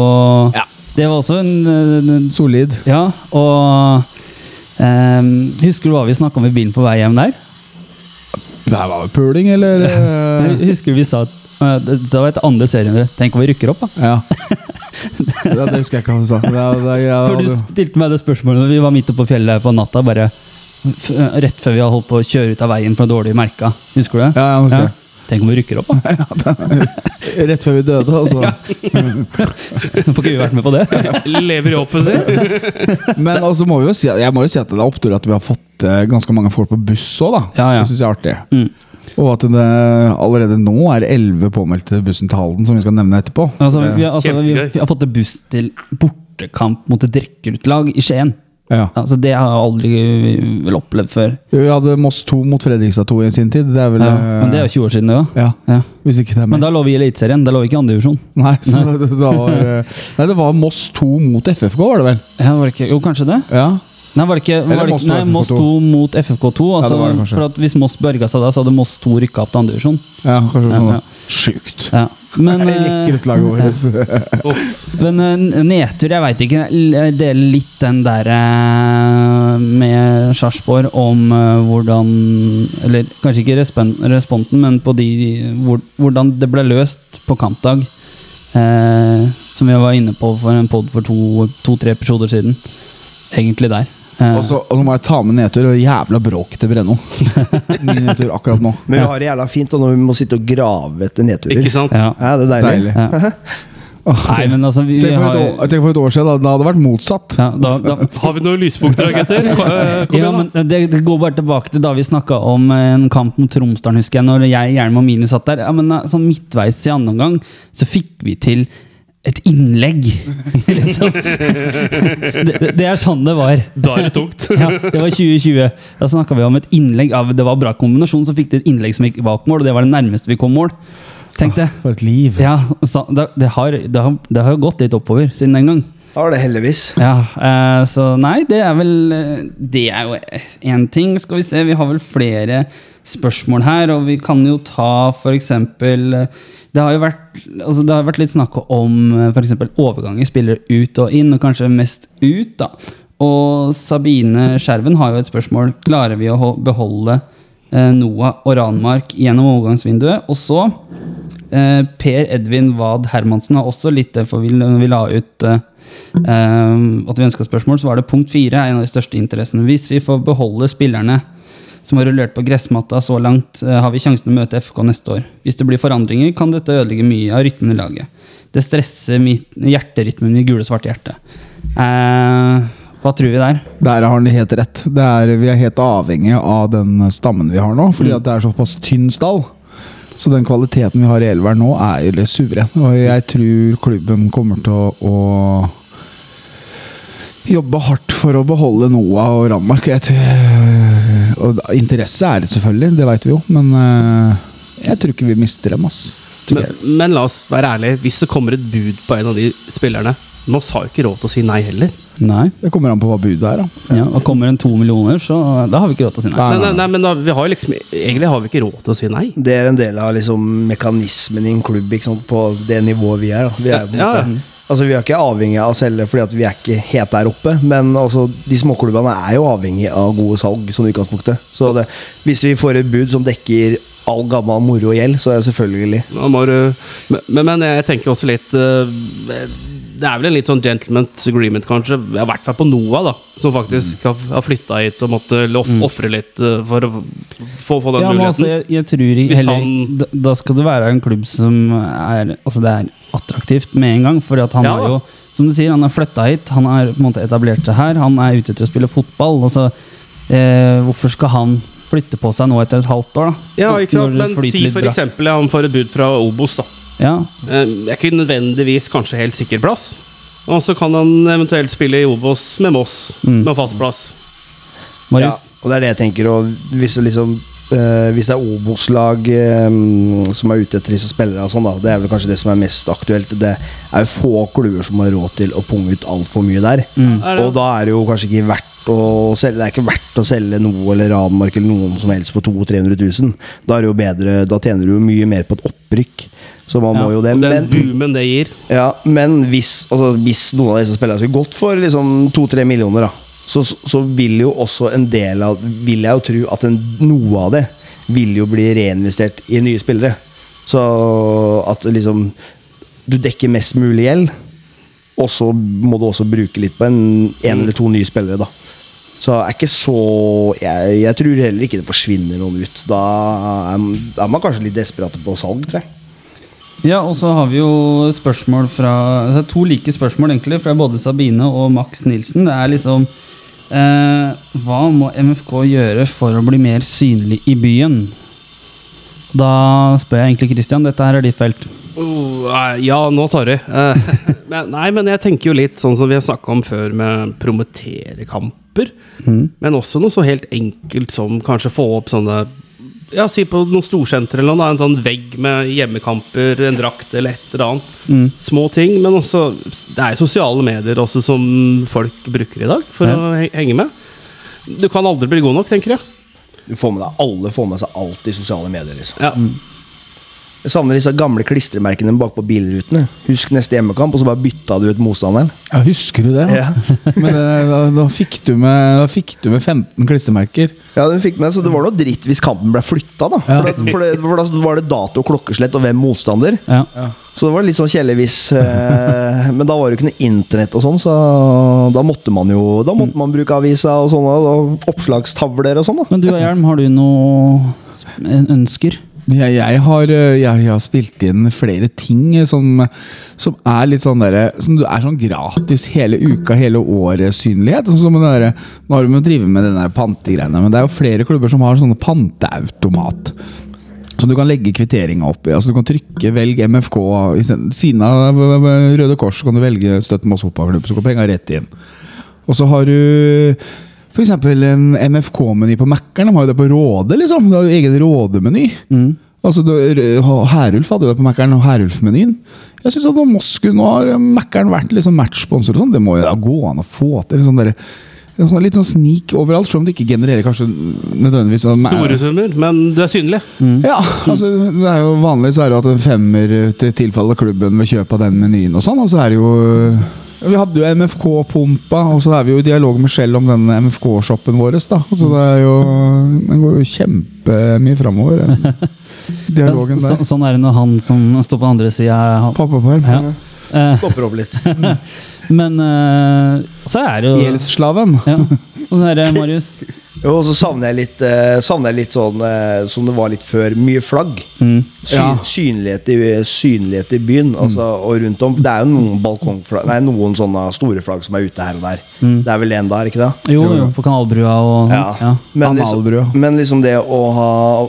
Ja. Det var også en, eh, en Solid. Ja, og eh, Husker du hva vi snakka om i bilen på vei hjem der? Det her var vel puling, eller? Jeg Husker vi sa at eh, det det var et andre serien Tenk om vi rykker opp, da. Ja. det, Det husker jeg ikke hva du sa. Ja, For du stilte meg det spørsmålet når vi var midt oppe på fjellet på natta, bare rett før vi hadde holdt på å kjøre ut av veien fra dårlige merka. Husker du det? Ja, jeg husker det. Tenk om vi rykker opp, da. Rett før vi døde, altså. Får ikke vi vært med på det? Lever i håpet sitt. Men også må vi jo si, jeg må jo si at det er opptur at vi har fått eh, ganske mange folk på buss òg, da. Ja, ja. Det syns jeg er artig. Mm. Og at det allerede nå er elleve påmeldte til bussen til Halden, som vi skal nevne etterpå. Altså, vi, har- altså, vi, vi har fått til buss til bortekamp mot et rekruttlag i Skien. Ja. Altså, det har jeg aldri vel opplevd før. Vi hadde Moss 2 mot Fredrikstad 2 i sin tid. Det er vel Ja, eh, men det er jo 20 år siden, det òg. ja, Ja. Men da lå vi i Eliteserien, da lå vi ikke i andredivisjon. Nei, det, var, eh, nei, det var Moss 2 mot FFK, var det vel? Ja, var det ikke, jo, kanskje det? Ja. Nei, var det ikke, var det ikke, nei, 2 Moss FFK2. mot FFK2. Altså, det for at Hvis Moss berga seg da, så hadde Moss 2 rykka opp til andredivisjon. ja kanskje Ja, sånn. ja. Sjukt. Ja. Men, Det eh, rekker ut laget vårt. men eh, nedtur, jeg veit ikke. Jeg deler litt den der eh, med Sarpsborg om eh, hvordan Eller kanskje ikke respon responsen, men på de hvor, hvordan det ble løst på kampdag. Eh, som vi var inne på for en pod for to-tre to, tre episoder siden. Egentlig der. Eh, Og så og så må jeg ta med nedtur og jævla bråk til Brenno. Min nedtur akkurat nå. Men vi har det jævla fint da når vi må sitte og grave etter nedturer. Ikke sant? ja. Ja, det er deilig. Deilig. ja. Åh, Nei, men altså vi, Tenk for, har, år, tenk for et år siden, da, da hadde det vært motsatt. ja, da, da, Har vi noen lyspunkter, gutter? Eh, Ja, men det, det går bare tilbake til da vi snakka om en kamp mot Tromsdalen, husker jeg. Når jeg, Hjelm og Mini satt der. Ja, men eh, sånn Midtveis i andre omgang så fikk vi til et innlegg. liksom. det, det- er sånn det var. Da er det tungt. Ja, det var 2020. Da snakka vi om et innlegg. av Det var bra kombinasjon, så fikk de et innlegg som gikk bak mål, og det var det nærmeste vi kom mål. Tenk det. For et liv. Ja, så, det, det, har, det, har, det har gått litt oppover siden den gang. Da var det heldigvis. Ja, eh, så nei, det er vel eh, Det er jo én ting. Skal vi se, vi har vel flere spørsmål her, og vi kan jo ta eksempel eh, Det har jo vært, altså det har vært litt snakk om f.eks. overganger, spillere ut og inn, og kanskje mest ut, da. Og Sabine Skjerven har jo et spørsmål. Klarer vi å beholde eh, Noah og Ranmark gjennom overgangsvinduet? Og så eh, Per Edvin Wad Hermansen har også litt for vi, vi la ut eh, eh, at vi ønska spørsmål, så var det punkt fire er en av de største interessene. Hvis vi får beholde spillerne som har rullert på gressmatta så langt, eh, har vi sjansen å møte FK neste år. Hvis det blir forandringer, kan dette ødelegge mye av rytmen i laget. Det stresser mitt, hjerterytmen i gule-svarte hjerte. Eh, hva tror vi der? Der har han helt rett. Det er, vi er helt avhengig av den stammen vi har nå, fordi at det er såpass tynn stall. Så den kvaliteten vi har i elveren nå, er jo litt suveren. Og jeg tror klubben kommer til å, å jobbe hardt for å beholde Noah og Ranmark. Og interesse er det selvfølgelig, det veit vi jo, men eh, jeg tror ikke vi mister dem, ass. Men, men la oss være ærlige. Hvis det kommer et bud på en av de spillerne Moss har jo ikke råd til å si nei heller. Nei. Det kommer an på hva budet er, da. Ja, og kommer en to millioner, så da har vi ikke råd til å si nei. Nei, Nei, nei, men da, vi har liksom, egentlig har vi ikke råd til å si nei. Det er en del av liksom mekanismen i en klubb ikke sant? på det nivået vi er. Da. Vi er, på en Ja, ja. Altså, vi er ikke avhengig av å selge fordi at vi er ikke helt der oppe, men altså, de småklubbene er jo avhengig av gode salg, som utgangspunktet. Så det, hvis vi får et bud som dekker all gammel moro og gjeld, så er det selvfølgelig Ja, må du, men, men jeg tenker også litt eh, Det er vel en litt sånn gentleman's agreement, kanskje. I hvert fall på Noah, da. Som faktisk har, har flytta hit og måtte Mm. ofre litt eh, for å få, få den Ja, men altså, muligheten. jeg, jeg tror i- Hvis heller han- da, da skal det være en klubb som er Altså, det er attraktivt med en gang. For at han Ja. har jo, som du sier, han har flytta hit. Han har på en måte etablert seg her. Han er ute etter å spille fotball. Altså, eh, hvorfor skal han flytte på seg nå etter et halvt år, da? ja, ikke sant? Men si for bra. eksempel han får et bud fra Obos, da. Ja, Eh, Det er ikke nødvendigvis kanskje helt sikker plass. Og så kan han eventuelt spille i Obos med Moss, Mm. med fast plass. Ja, og det er det jeg tenker. Og hvis liksom, eh, hvis det er Obos-lag eh, som er ute etter disse spillerne, sånn, da, det er vel kanskje det som er mest aktuelt. Det er jo få klubber som har råd til å punge ut altfor mye der. Mm. Og da er det jo kanskje ikke verdt å selge Det er ikke verdt å selge noe eller Ranmark eller noen som helst på 200 000-300 000. Da er det jo bedre Da tjener du jo mye mer på et opprykk. Så man Ja, må jo det. Og den Men, boomen det gir. ja, men hvis, altså, hvis noen av disse spillerne skulle gått for liksom 2-3 millioner, da, så, så vil jo også en del av Vil jeg jo tro at en, noe av det vil jo bli reinvestert i nye spillere. Så at liksom Du dekker mest mulig gjeld, og så må du også bruke litt på en, en eller to nye spillere, da. Så er ikke så jeg, jeg tror heller ikke det forsvinner noen ut. Da er, da er man kanskje litt desperate på salg, tror jeg. Ja, og så har vi jo spørsmål fra Det er to like spørsmål, egentlig, fra både Sabine og Max Nilsen. Det er liksom eh, Hva må MFK gjøre for å bli mer synlig i byen? Da spør jeg egentlig Christian. Dette her er ditt felt. Oh, ja, nå tar du. Eh, nei, men jeg tenker jo litt sånn som vi har snakka om før, med promotere kamper. Men også noe så helt enkelt som kanskje få opp sånne Ja, si på noen storsenter eller noe, en sånn vegg med hjemmekamper, en drakt eller et eller annet. Små ting, men også Det er sosiale medier også som folk bruker i dag for Ja. å henge med. Du kan aldri bli god nok, tenker jeg. Du får med deg, Alle får med seg alt i sosiale medier. liksom Ja. Jeg savner disse gamle klistremerkene bak på bilrutene. Husk neste hjemmekamp, og så bare bytta du ut motstanderen. Ja, husker du det? Ja. Men da, da, fikk du med, da fikk du med 15 klistremerker. Ja, den fikk med, så Det var noe dritt hvis kampen ble flytta. Da. Ja. For, det, for, det, for da var det dato klokkeslett og hvem motstander. Ja. Så det var litt sånn kjedelig hvis eh, Men da var det jo ikke noe internett og sånn, så da måtte man jo Da måtte man bruke avisa og sånne og oppslagstavler og sånn. da Men du og Hjelm, har du noe ønsker? Jeg, jeg, har, eh, jeg, jeg har spilt inn flere ting som, som er litt sånn derre Som er sånn gratis hele uka, hele året synlighet. Sånn Nå har de jo drevet med den pantegreiene, men det er jo flere klubber som har sånne panteautomat. Som du kan legge kvitteringa oppi. Altså Du kan trykke 'velg MFK' i siden av Røde Kors. Kan du velge 'støtt Moss fotballklubb', så går penga rett inn. Og så har du f.eks. en MFK-meny på Mækkern. De har jo det på Råde, liksom. Det har jo egen Råde-meny. Altså, Herulf hadde jo det på Mækkern, og Herulf-menyen. Jeg synes at nå Moss Nå har Mækkern vært liksom matchsponsor og sånn. Det må jo da gå an å få til. Sånn der, sånn litt sånn snik overalt, selv om det ikke genererer kanskje nødvendigvis Store summer, men du er synlig. ja, altså det er jo vanlig så er det at en femmer til tilfaller klubben ved kjøp av den menyen og sånn, og så er det jo Vi hadde jo MFK-pumpa, og så er vi jo i dialog med Shell om denne MFK-shoppen vår. da. Så det er jo Den går jo kjempemye framover. dialogen der. Så, sånn er det når han som står på den andre sida Pappaperm. ja. Eh, Stopper opp litt. Men eh, så er det jo Gjeldsslaven. ja. Sånn er det, Marius. Jo, og så savner jeg litt, eh, savner jeg litt sånn eh, som det var litt før. Mye flagg. Mm. Sy Ja. synlighet, i, synlighet i byen altså, og rundt om. Det er jo noen balkongflagg Nei, noen sånne store flagg som er ute her og der. Det er vel en der, ikke det? Jo, jo, på Kanalbrua og ja. Ja. Men, liksom, men liksom det å ha,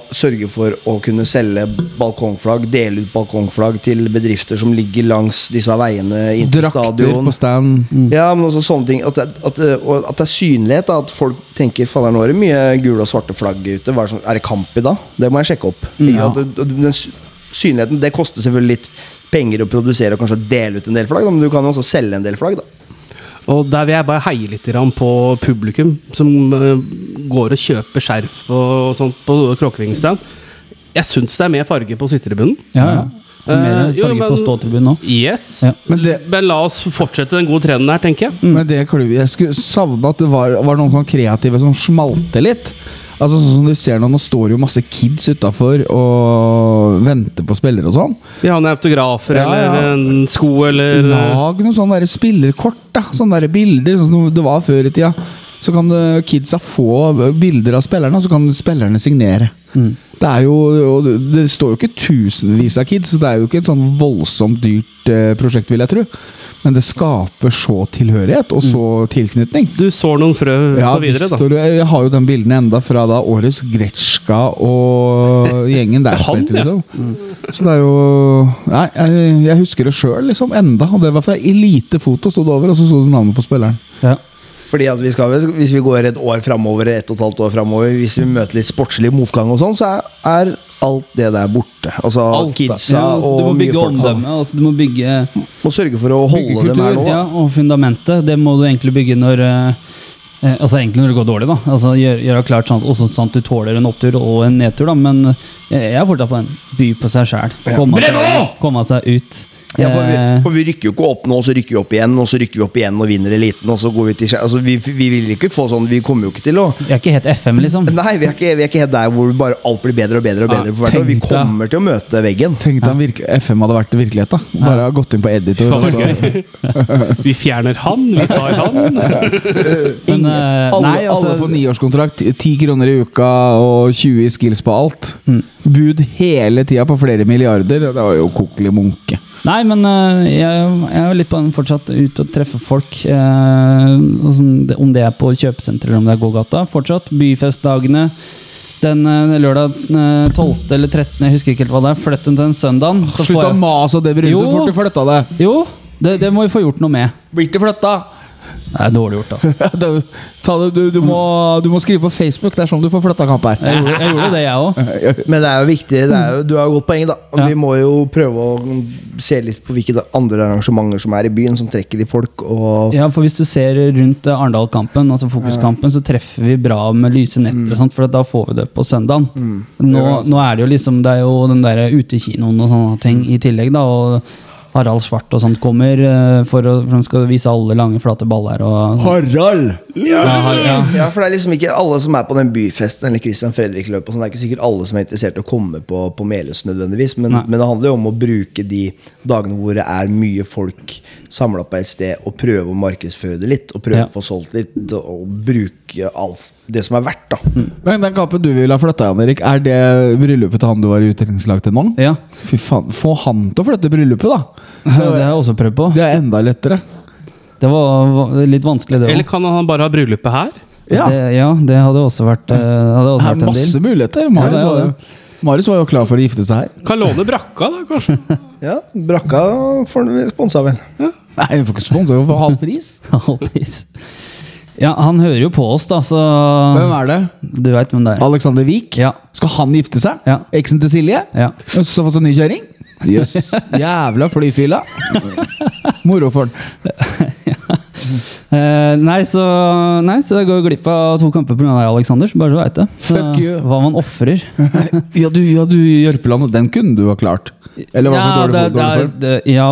sørge for å kunne selge balkongflagg, dele ut balkongflagg til bedrifter som ligger langs disse veiene inn til Drakter stadion. på stand. Ja, men også sånne ting. At at, og at det er synlighet. Da, at folk tenker fader, nå er det mye gule og svarte flagg ute. Hva er, det er det kamp i dag? Det må jeg sjekke opp. Ja. at det- den synligheten, Det koster selvfølgelig litt penger å produsere og kanskje dele ut en del flagg, da, men du kan jo også selge en del flagg. da Og der vil jeg bare heie litt på publikum som eh, går og kjøper skjerf og sånt på Kråkevingstand. Jeg syns det er mer farge på sittetribunen. Ja, ja. Mer Eh, jo, farge på men- ståtribunen òg. Yes. Ja. Men det, Men la oss fortsette den gode trenden her, tenker jeg. Men det klubb, jeg skulle savne at det var, var noen sånn kreative som smalte litt. Altså sånn som du ser Nå nå står jo masse kids utafor og venter på spillere og sånn. Vi har noen autografer Ja, ja. eller en sko eller Lag noen sånne der spillerkort. da Sånne der bilder, sånn som det var før i tida. Så kan eh, kidsa få bilder av spillerne, og så kan spillerne signere. Det er jo det- står jo ikke tusenvis av kids, så det er jo ikke et sånn voldsomt dyrt eh, prosjekt, vil jeg tro. Men det skaper så tilhørighet, og så tilknytning. Du sår noen frø Ja, på videre, da. du- jeg har jo den bilden enda fra da årets Gretschka og gjengen der Han, spilte, ja. liksom. Så det er jo Nei, jeg, jeg husker det sjøl, liksom. Enda. Og det var fra Elitefoto, sto det over, og så sto det navnet på spilleren. Ja. Fordi at vi skal, Hvis vi går et år framover, et og et halvt år framover, hvis vi møter litt sportslig motgang, og sånn, så er, er alt det der borte. Altså Alt, kidsa Ja, og du må bygge omdømme. Altså, du må bygge Må sørge for å holde kultur, dem her nå. Ja, og fundamentet, det må du egentlig bygge når eh, eh, Altså egentlig når det går dårlig, da. Altså Gjøre det klart sånn, også sånn at du tåler en opptur og en nedtur, da. Men eh, jeg er fortsatt på en by på seg sjæl. Komme, komme seg ut. Ja, for, vi, Eh, for vi rykker jo ikke opp nå, så rykker vi opp igjen, og så rykker vi opp igjen og vinner eliten. Og så går vi til altså, vi, vi vil ikke få sånn Vi kommer jo ikke til å Vi er ikke helt FM, liksom. Nei, vi er ikke, vi er ikke helt der hvor bare alt blir bedre og bedre. og bedre Ja. Vi kommer til å møte veggen. Tenk deg om FM hadde vært virkelighet, da. Bare ja. gått inn på editor. Faen, og. Vi fjerner han, vi tar han. Men, uh, alle, nei, altså, alle på niårskontrakt. Ti kroner i uka og 20 i skills på alt. Mm. Bud hele tida på flere milliarder. Det var jo kokelig munke. Nei, men eh, jeg, jeg er jo litt på den fortsatt ut og treffe folk. eh, om det er på kjøpesenter eller om det er gågata. Fortsatt. Byfestdagene. Den eh, lørdag eh, 12. eller 13., jeg husker ikke helt hva det er. Flytt den til en søndag. Slutt å mase og det Jo. så fort du flytta det. Jo, det, det må vi få gjort noe med. Blir ikke flytta. Det er dårlig gjort, ta det- Du, du, må, du må skrive på Facebook. Det er sånn du får flytta kamp her. Jeg gjorde, jeg gjorde det, jeg òg. Men det er jo viktig. Det er jo, du har godt poeng, da. Og Ja. Vi må jo prøve å se litt på hvilke andre arrangementer som er i byen, som trekker de folk. Og Ja, for hvis du ser rundt Arendal-kampen, altså Fokuskampen, så treffer vi bra med lyse netter mm. sånt, for da får vi det på søndagen. Nå, nå er det jo liksom Det er jo den der utekinoen og sånne ting i tillegg, da. og Harald Svart og sånt kommer eh, for, å, for de skal vise alle lange, flate baller og Harald! ja, Ja, ja. ja, for det er liksom ikke alle som er på den byfesten eller Christian Fredrik-løpet. Det er ikke sikkert alle som er interessert i å komme på, på Meløs nødvendigvis. Men, men det handler jo om å bruke de dagene hvor det er mye folk samla på et sted, og prøve å markedsføre det litt. Og prøve Ja. å få solgt litt, og bruke alt det som er verdt, da. Men den kampen du ville ha flytta, Jan Erik, er det bryllupet til han du var i utdrikningslag til nå? Ja, Fy faen, Få han til å flytte bryllupet, da! det har jeg også prøvd på. Det er enda lettere. Det var litt vanskelig, det Eller kan han bare ha bryllupet her? Ja. Det, ja, det hadde også vært, eh, hadde Det også er vært en masse muligheter. Marius, Ja, det er var jo, Marius var jo klar for å gifte seg her. Kan låne brakka, da, kanskje? Ja, Brakka får du sponsa, vel. Nei, vi får ikke sponsa for halv pris. Halvvis. Ja, han hører jo på oss, da, så Hvem er det? Du vet hvem det er. Alexander Wiik? Ja. Skal han gifte seg? Ja. Eksen til Silje? Ja. Og så fått seg ny kjøring? Jøss. Jævla flyfilla. Moro for han. Uh, nei, så, nei, så jeg går glipp av to kamper pga. deg, Aleksander. Bare så veit det. Fuck you. Hva man ofrer. Ja, du, ja, du Jørpeland, den kunne du ha klart. Eller var Ja, for dårlig, det, for- det, dårlig det, ja,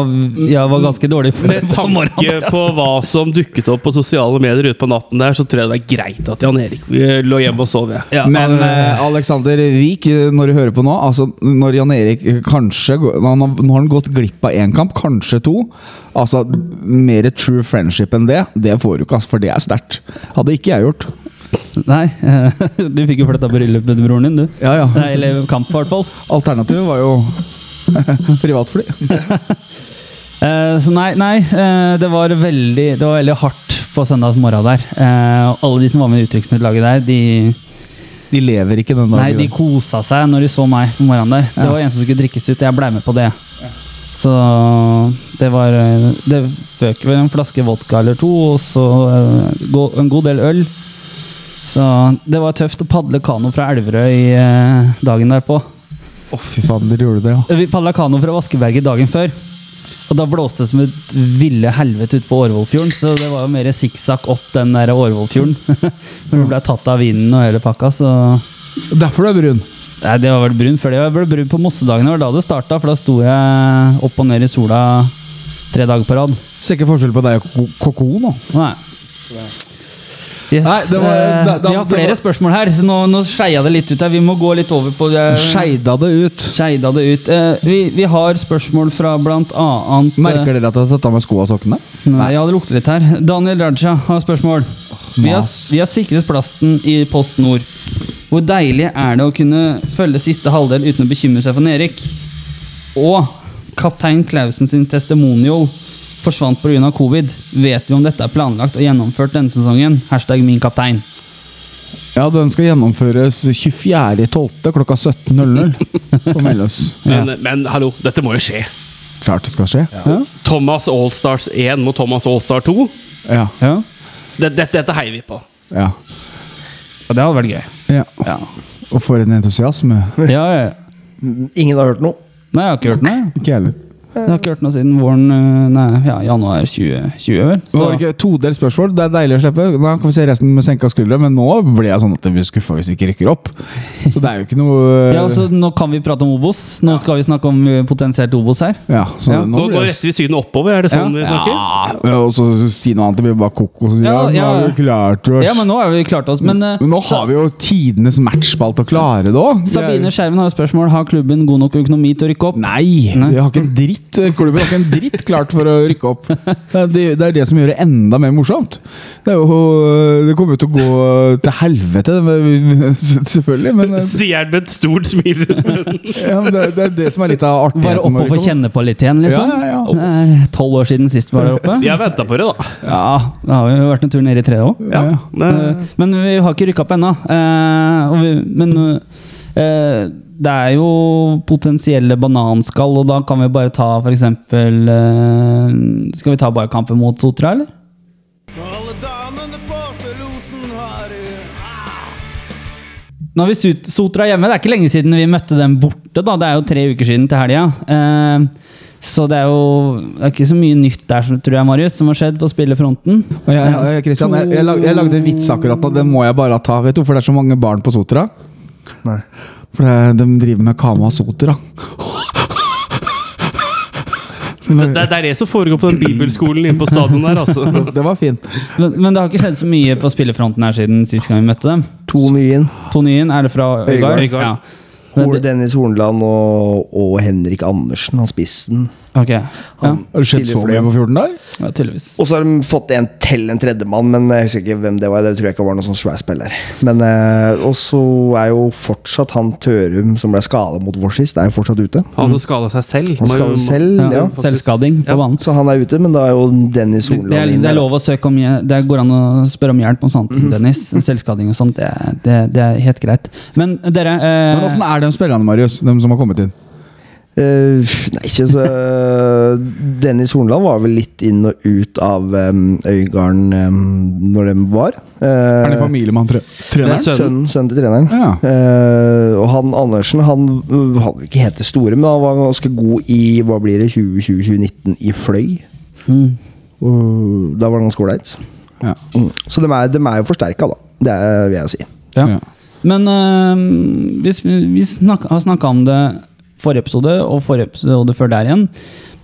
jeg var ganske dårlig for Med tanke på hva som dukket opp på sosiale medier ute på natten der, så tror jeg det er greit at Jan Erik eh, lå hjemme og sov. Ja. Ja, Men uh, Aleksander Alexander Vik, eh, når du hører på nå altså Når Jan Erik eh, kanskje Nå har han gått glipp av én kamp, kanskje to. Altså Mer true friendship enn det, det får du ikke, altså, for det er sterkt. Hadde ikke jeg gjort. Nei, du fikk jo flytta bryllupet til broren din, du. Ja, ja. Nei, eller kamp, i hvert fall. Alternativet var jo privatfly. Eh, så nei, nei eh, det, var veldig, det var veldig hardt på søndags morgen der. Eh, alle de som var med i utdrikningslaget der, de, De lever ikke den dagen. nei, de kosa seg når de så meg på morgenen der. Det Ja. var en som skulle drikkes ut, jeg blei med på det. Så det var eh, Det føk vel en flaske vodka eller to, og så eh, en god del øl. Så det var tøft å padle kano fra Elverøy eh, dagen derpå. Å, fy faen, dere gjorde det, ja. Vi padla kano fra Vaskeberget dagen før. Og da blåste det som et ville helvete ut på Årvollfjorden, så det var jo mer sikksakk opp den der Årvollfjorden. Når du ble tatt av vinden og hele pakka, så Derfor du er brun. Nei, det var vel brun før det. Jeg ble brun på Mossedagene, det var da det starta, for da sto jeg opp og ned i sola tre dager på rad. Ser ikke forskjell på deg og Ko- Koko nå. Nei. Yes, Nei, det var- eh, da- da- vi har flere var- spørsmål her, så nå, nå skeia det litt ut her. Vi må gå litt over på det. Skeida det ut. Skeida det ut. Eh, vi, vi har spørsmål fra blant annet eh, Merker dere at jeg har tatt av meg skoa og sokkene? Nei, ja, det lukter litt her. Daniel Raja har spørsmål. Vi har, vi har sikret plassen i Post Nord. Hvor deilig er det å kunne følge siste halvdel uten å bekymre seg for Erik? Og kaptein Klausen sin testimonial forsvant pga. covid. Vet vi om dette er planlagt og gjennomført denne sesongen? Hashtag min kaptein. Ja, den skal gjennomføres 24.12. klokka 17.00 på Melløs. Men, men hallo, dette må jo skje. Klart det skal skje. Ja. Thomas Allstars 1 mot Thomas Allstar 2. Ja. Ja. Dette, dette, dette heier vi på. ja. Og det hadde vært gøy. ja. Ja. Og for en entusiasme. Ja, ja. Ingen har hørt noe. Nei, jeg har ikke hørt noe. Ikke heller. Jeg har ikke hørt noe siden våren eh, Nei, ja, januar 2020, vel. Så var det ikke todelt spørsmål. Det er deilig å slippe. Da kan vi se resten med senka skuldre. Men nå ble jeg sånn at jeg blir skuffa hvis vi ikke rykker opp. Så det er jo ikke noe Ja, altså, Nå kan vi prate om Obos. Nå skal vi snakke om eh, potensielt Obos her. Ja, så Ja. nå Nå, nå retter vi synet oppover, er det sånn vi snakker? Ja, og så si noe annet. Det blir bare kokos. Så, ja, Ja, nå har vi klart oss. Ja, men nå har vi klart oss. Men eh, Men nå har vi jo tidenes matchball til å klare det òg. Sabine Skjerven har et spørsmål. Har klubben god nok økonomi til å rykke opp? Nei, Nei. vi har ikke en dritt. Klubben har ikke en dritt klart for å rykke opp. Det er det, det er det som gjør det enda mer morsomt. Det, er jo, det kommer jo til å gå til helvete, selvfølgelig. Men, Sier han med et stort smil. ja, men det, det er det som er litt av artigheten. Bare opp å og få kjenne på litt igjen, liksom? Ja, ja, ja. Det er tolv år siden sist vi var der oppe. Så jeg venta på det, da. Ja, det har jo vært en tur ned i treet òg. Ja, ja. Men, vi har ikke rykka opp ennå. Eh, men eh, det er jo potensielle bananskall, og da kan vi bare ta f.eks. Eh, skal vi ta bare kampen mot Sotra, eller? Nå har vi Sotra hjemme. Det er ikke lenge siden vi møtte dem borte. da. Det er jo tre uker siden til helga. Eh, så det er jo det er ikke så mye nytt der, tror jeg, Marius, som har skjedd på spillefronten. Ja, ja, Christian, jeg, jeg, lag, jeg lagde en vits akkurat nå, det må jeg bare ta. Vet du hvorfor det er så mange barn på Sotra? Nei. For det, de driver med Kama Sotra. det, det er det som foregår på den bibelskolen inne på stadion der, altså. Det var fint. Men, men det har ikke skjedd så mye på spillefronten her siden sist gang vi møtte dem. To nye inn. To nye inn. Er det fra Øygard? Øygard. Ja. Dennis Hornland og, og Henrik Andersen, han spissen. Ok, ja. Har det skjedd så mye på 14 dager? ja, tydeligvis. Og så har de fått en til, en tredjemann, men jeg husker ikke hvem det var. Det tror jeg ikke var noen sånn svær spiller. Men eh, Og så er jo fortsatt han Tørum som ble skada mot vår sist, er jo fortsatt ute. Han som skada seg selv. Han skada selv, Ja, ja. Selvskading på Ja. banen. Så han er ute, men da er jo Dennis Det er, inne. det er lov å søke om Det går an å spørre om hjelp om sånt, Dennis. Selvskading og sånt, det, det, det er helt greit. Men dere eh, Men Åssen er de spillerne, Marius? De som har kommet inn? Eh, nei, ikke så Dennis Hornland var vel litt inn og ut av um, Øygarden um, når de var. Uh, Er det familie med han tre- treneren? er sønnen. Sønnen, sønnen til treneren. Ja. Uh, og han Andersen han uh, hadde ikke helt det store, men han var ganske god i hva blir det, 2020-2019 i fløy. mm, Og da var det ganske ålreit. Ja. Mm. Så de er, de er jo forsterka, da. Det er, vil jeg si. Ja. Ja. Men øh, hvis vi, vi snak, har snakka om det forrige episode og forrige episode før der igjen.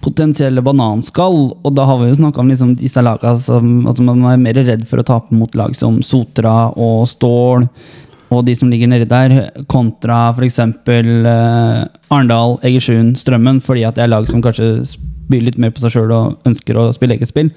Potensielle bananskall. Og da har vi jo snakka om liksom disse laga som altså Man er mer redd for å tape mot lag som Sotra og Stål. Og de som ligger nedi der, kontra f.eks. Uh, Arendal, Egersund, Strømmen. Fordi at det er lag som kanskje spiller litt mer på seg sjøl og ønsker å spille eget spill.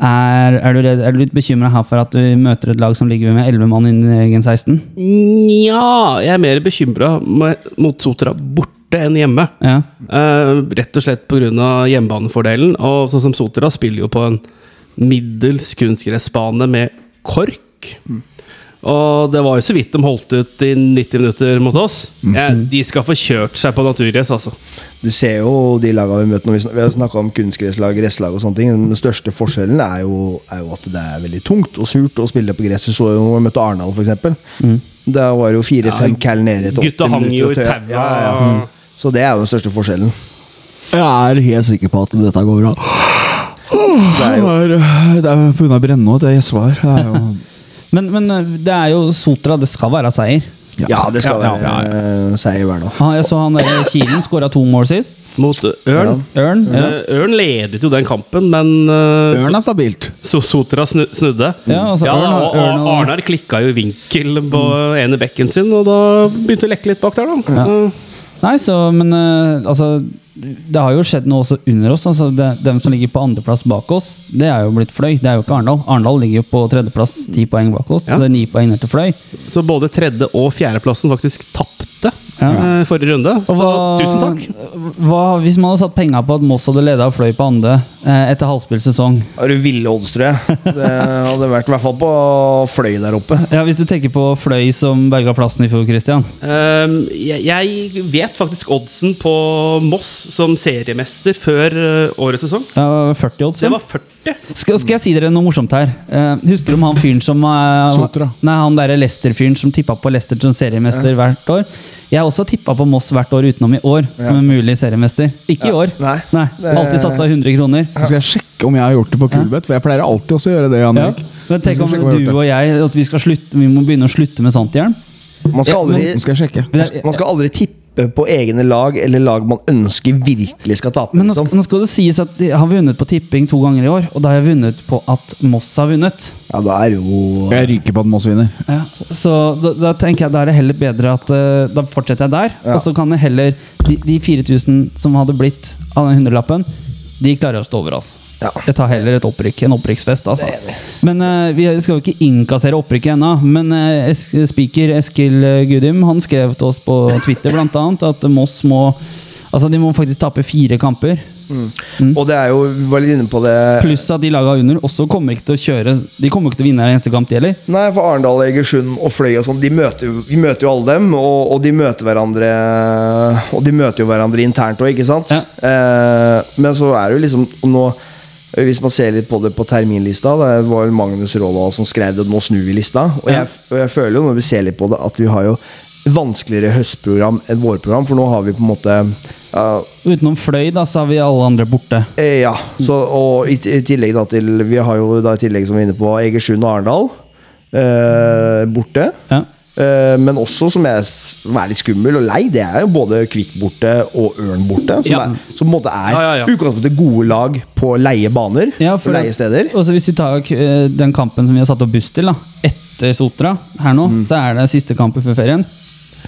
Er, er, du, redd, er du litt bekymra her for at du møter et lag som ligger med 11 mann innen egen 16? Nja, jeg er mer bekymra mot Sotra borte enn hjemme. Ja. Uh, rett og slett pga. hjemmebanefordelen. Og sånn som Sotra spiller jo på en middels kunstgressbane med kork. Og det var jo så vidt de holdt ut i 90 minutter mot oss. Ja, de skal få kjørt seg på naturgress, altså. Du ser jo de lagene vi møter når vi, vi har snakka om kunstgresslag, gresslag og sånne ting. Den største forskjellen er jo, er jo at det er veldig tungt og surt å spille på gress. Du så jo når vi møtte Arendal, f.eks. Da var det jo fire-fem cal nede Gutta hang jo i taua. ja, ja, ja. Så det er jo den største forskjellen. Jeg er helt sikker på at dette går bra. Det er jo, Det er pga. Brennå at det er svar. Er jo Men, men øh, det er jo Sotra, det skal være seier. ja, det skal Ja, være ja, eh, seier hver dag. Ah, jeg så han der Kilen skåra to mål sist. Mot Ørn. Ørn. Ja. Eh, Ørn ledet jo den kampen, men uh, Ørn er stabilt. So Sotra snu, snudde. Ja, altså, ja, Ørn og- Ørn og- Arnar klikka jo vinkel på ene bekken sin, og da begynte det å lekke litt bak der, da. Eh, Nei, så, men uh, altså Det har jo skjedd noe også under oss. Altså, det, dem som ligger på andreplass bak oss, det er jo blitt Fløy. Det er jo ikke Arendal. Arendal ligger jo på tredjeplass, ti poeng bak oss. Ja. Så det er ni poeng ned til Fløy. Så både tredje- og fjerdeplassen faktisk tapte Ja. eh, forrige runde. Så hva, tusen takk. Hva, hvis man hadde satt penga på at Moss hadde leda og Fløy på andre eh, etter halvspilt sesong Er du ville odds, tror jeg. Det hadde vært i hvert fall på fløy der oppe. Ja, Hvis du tenker på Fløy som berga plassen i fjor, Christian. Um, jeg, jeg vet faktisk oddsen på Moss som seriemester før uh, årets sesong. Ja, 40 odds. Det var 40. Skal, skal jeg si dere noe morsomt her? Uh, husker du om han fyren som uh, Sotra. Nei, han derre Leicester-fyren som tippa på Leicester som seriemester hvert år? Jeg har også tippa på Moss hvert år utenom i år som en mulig seriemester. Ikke i år. Nei. Nei. Alltid satsa 100 kroner. Ja. skal jeg sjekke om jeg har gjort det på Kulbeth, for jeg pleier alltid også å gjøre det. Jan Ja. Men tenk om du og jeg at vi, skal slutte, vi må begynne å slutte med sånt igjen. Man skal Ja, men- skal man skal aldri tippe på egne lag eller lag man ønsker virkelig skal tape. Men nå Liksom. skal, nå skal det sies at jeg har vunnet på tipping to ganger i år, og da har jeg vunnet på at Moss har vunnet. Ja, da er jo Jeg ryker på at Moss vinner. Ja, så da, da tenker jeg da er det heller bedre at eh, Da fortsetter jeg der. Ja. Og så kan jeg heller De, de 4000 som hadde blitt av den hundrelappen, de klarer å stå over oss. Ja. Jeg tar heller et opprykk. En opprykksfest, altså. Men uh, vi skal jo ikke innkassere opprykket ennå. Men uh, es speaker Eskil eh, Gudim Han skrev til oss på Twitter annet at Moss må Altså de må faktisk tape fire kamper. Og det er jo Vi var litt inne på det Pluss at de laga under også kommer ikke til å kjøre De kommer ikke til å vinne hver eneste kamp, de heller. Nei, for Arendal, Egersund og Fløy og sånn, de vi møter jo alle dem. Og, og de møter hverandre Og de møter jo hverandre internt òg, ikke sant? Ja. Eh, men så er det jo liksom nå hvis man ser litt på det på terminlista, det var Magnus Rådal som skrev det 'Nå snur vi lista'. Og, jeg, jeg føler jo, når vi ser litt på det, at vi har jo vanskeligere høstprogram enn vårprogram. For nå har vi på en måte ja, Utenom Fløy, da, så har vi alle andre borte. Eh, Ja, så, og i, i tillegg da til Vi har jo da i tillegg som vi er inne på Egersund og Arendal eh, borte. Ja. Eh, men også som er, som er litt skummel og lei, det er jo både Kvikk borte og Ørn borte. Som, Ja. er, som på en måte er Ja, ja, ja. utgangspunktet gode lag på leie baner. Ja, på leie steder. Og så hvis vi tar eh, den kampen som vi har satt opp buss til, da, etter Sotra her nå, Mm. så er det siste kampen før ferien.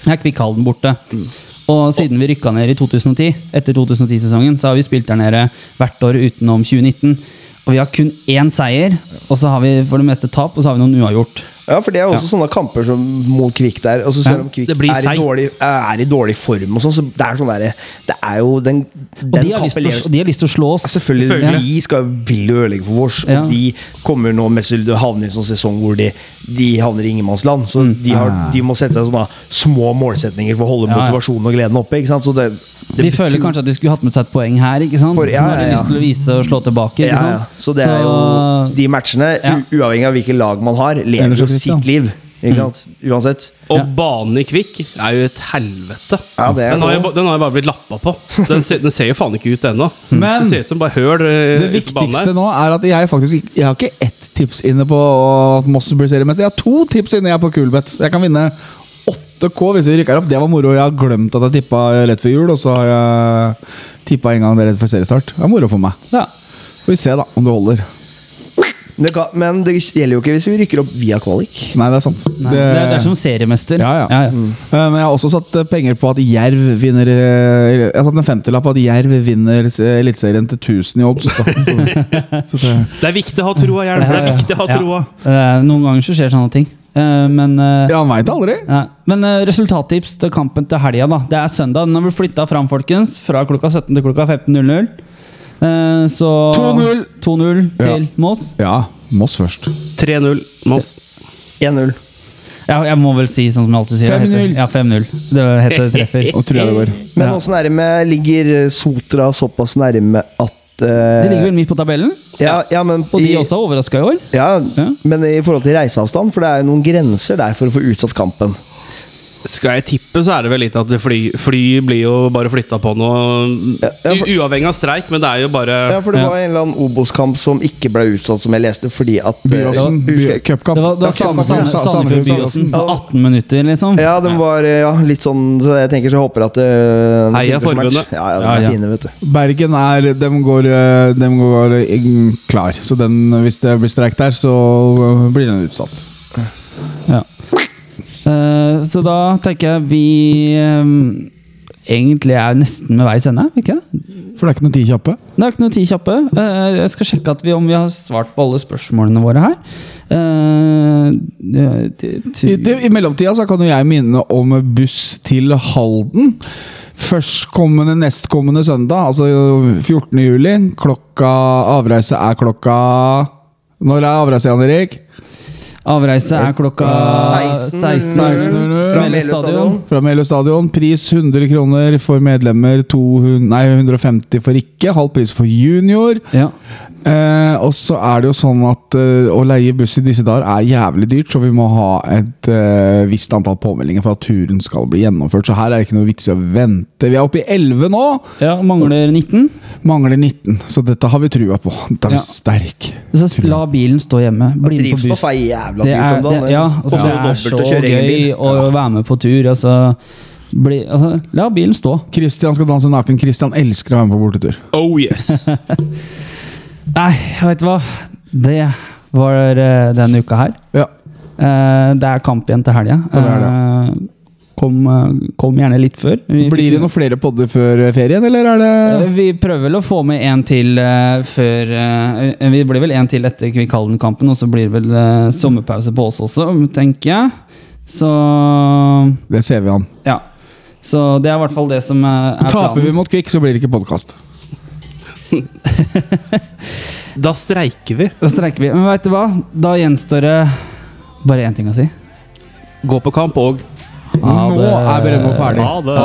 Her er Kvikkhalden borte. Mm. Og siden vi rykka ned i 2010, etter 2010-sesongen, så har vi spilt der nede hvert år utenom 2019. Og vi har kun én seier, og så har vi for det meste tap, og så har vi noen uavgjort. Ja, for det er også sånne kamper som mot Kvikk der. Og så selv Ja, om Kvikk er, i dårlig, er i dårlig form og sånn, så det er sånn derre Det er jo den, Og den de har, kampen til, å- de har lyst til å slå oss. Ja, selvfølgelig. Selvfølgelig. De skal vil jo ødelegge for oss. Ja. Og de kommer nå mest til å havne i en sånn sesong hvor de, de havner i ingenmannsland. Så Mm. de, har, de må sette seg sånne små målsetninger for å holde Ja, ja. motivasjonen og gleden oppe. Ikke sant? Så det, det De føler kanskje at de skulle hatt med seg et poeng her, ikke sant? For- ja, Nå har de ja, ja. lyst til å vise og slå tilbake. ja, Ikke ja. sant? Så det er jo De matchene, Ja. uavhengig av hvilket lag man har, lever jo. Sitt liv. Ikke sant? Uansett. Og Ja. banen i Kvikk er jo et helvete. Ja, det er Den har, jo, den har jo bare blitt lappa på. Den ser, den ser jo faen ikke ut ennå. Men- det ser ut som bare høl eh, Det viktigste nå er at jeg faktisk Jeg har ikke ett tips inne på at Moss blir seriemester. Jeg har to tips inne jeg er på Coolbet. Jeg kan vinne 8K hvis vi rykker opp. Det var moro. Jeg har glemt at jeg tippa rett før jul, og så har jeg tippa en gang rett før seriestart. Det er moro for meg. Ja. Får vi se da om det holder. Det kan, men det gjelder jo ikke hvis vi rykker opp via kvalik. Nei, det er sant. Nei, det, er, det er som seriemester. Ja, ja. ja, ja. Eh, Men jeg har også satt eh, penger på at Jerv vinner eh, Jeg har satt en femtilapp på at Jerv vinner Eliteserien til 1000 i odds. Da. Så, så det, Det er viktig å ha troa, Jerv. Det er viktig å ha troa. Eh, Noen ganger så skjer sånne ting. Eh, Men ja, han veit aldri. Ja, men resultattips til kampen til helga, da. Det er søndag. Den har blitt flytta fram, folkens. Fra klokka 17 til klokka 15.00. Eh, så 2-0. 2-0 til Ja. Moss. Ja, Moss først. 3-0 Moss. 1-0. Ja, jeg må vel si sånn som jeg alltid sier. 5-0. Ja, 5-0. Det heter treffer. Og tror jeg det går. Men det med Ligger Sotra såpass nærme at uh, De ligger vel midt på tabellen, ja, ja, men og de i, også er overraska i år. Ja, Ja. men i forhold til reiseavstand, for det er jo noen grenser der for å få utsatt kampen. Skal jeg tippe, så er det vel litt at fly, fly blir jo bare flytta på nå. Ja, ja, for- Uavhengig av streik, men det er jo bare Ja, for det Ja. var en eller annen Obos-kamp som ikke ble utsatt, som jeg leste, fordi at eh, Byåsen. Cupkamp. Det var, det var Ja, Sandefjord- Sandefjord Byåsen på 18 minutter, liksom. Ja, den var eh, ja, litt sånn Så jeg tenker så jeg håper at det Heia forbundet. Ja, ja, de Ja, er ja. fine, vet du. Bergen er dem går, eh, dem går eh, klar. Så den, hvis det blir streik der, så blir den utsatt. Ja. Eh, så da tenker jeg vi um, egentlig er nesten ved veis ende. ikke? For det er ikke noe ti kjappe. Det er ikke noe ti kjappe. Uh, jeg skal sjekke at vi, om vi har svart på alle spørsmålene våre her. Det, det, I, det, I mellomtida så kan jo jeg minne om buss til Halden. Førstkommende, nestkommende søndag, altså 14. juli. Klokka Avreise er klokka Når er avreise, Jan Erik? Avreise er klokka 16.00. 16.00. Fra stadion. Fra Meløy stadion. Pris 100 kroner for medlemmer. 200, nei, 150 for ikke. Halv pris for junior. Ja. Eh, og så er det jo sånn at eh, å leie buss i disse dager er jævlig dyrt, så vi må ha et eh, visst antall påmeldinger for at turen skal bli gjennomført. Så her er det ikke noe vits i å vente. Vi er oppe i 11 nå. ja, mangler 19. Mangler 19, så dette har vi trua på. Dette er Ja. sterk. Så la bilen stå hjemme. Bli med på buss. Er jævla Det er, det, ja, altså, ja. det er så å gøy bil. å være med på tur. Altså, bli, altså, la bilen stå. Christian skal danse naken. Christian elsker å være med på bortetur. Oh yes! Nei, vet du hva? Det var eh, denne uka her. Ja. Eh, det er kamp igjen til helga. Eh, kom, kom gjerne litt før. Vi Blir det noen flere podder før ferien, eller er det Vi prøver vel å få med en til før Vi blir vel en til etter Kvikkhalden-kampen, og så blir det vel sommerpause på oss også, tenker jeg. Så Det ser vi an. ja. Så det er i hvert fall det som er Taper vi mot Kvikk, så blir det ikke podkast. Da streiker vi. Da streiker vi. Men veit du hva? Da gjenstår det bare én ting å si. Gå på kamp og Nå er Bremmo ferdig. Ha det.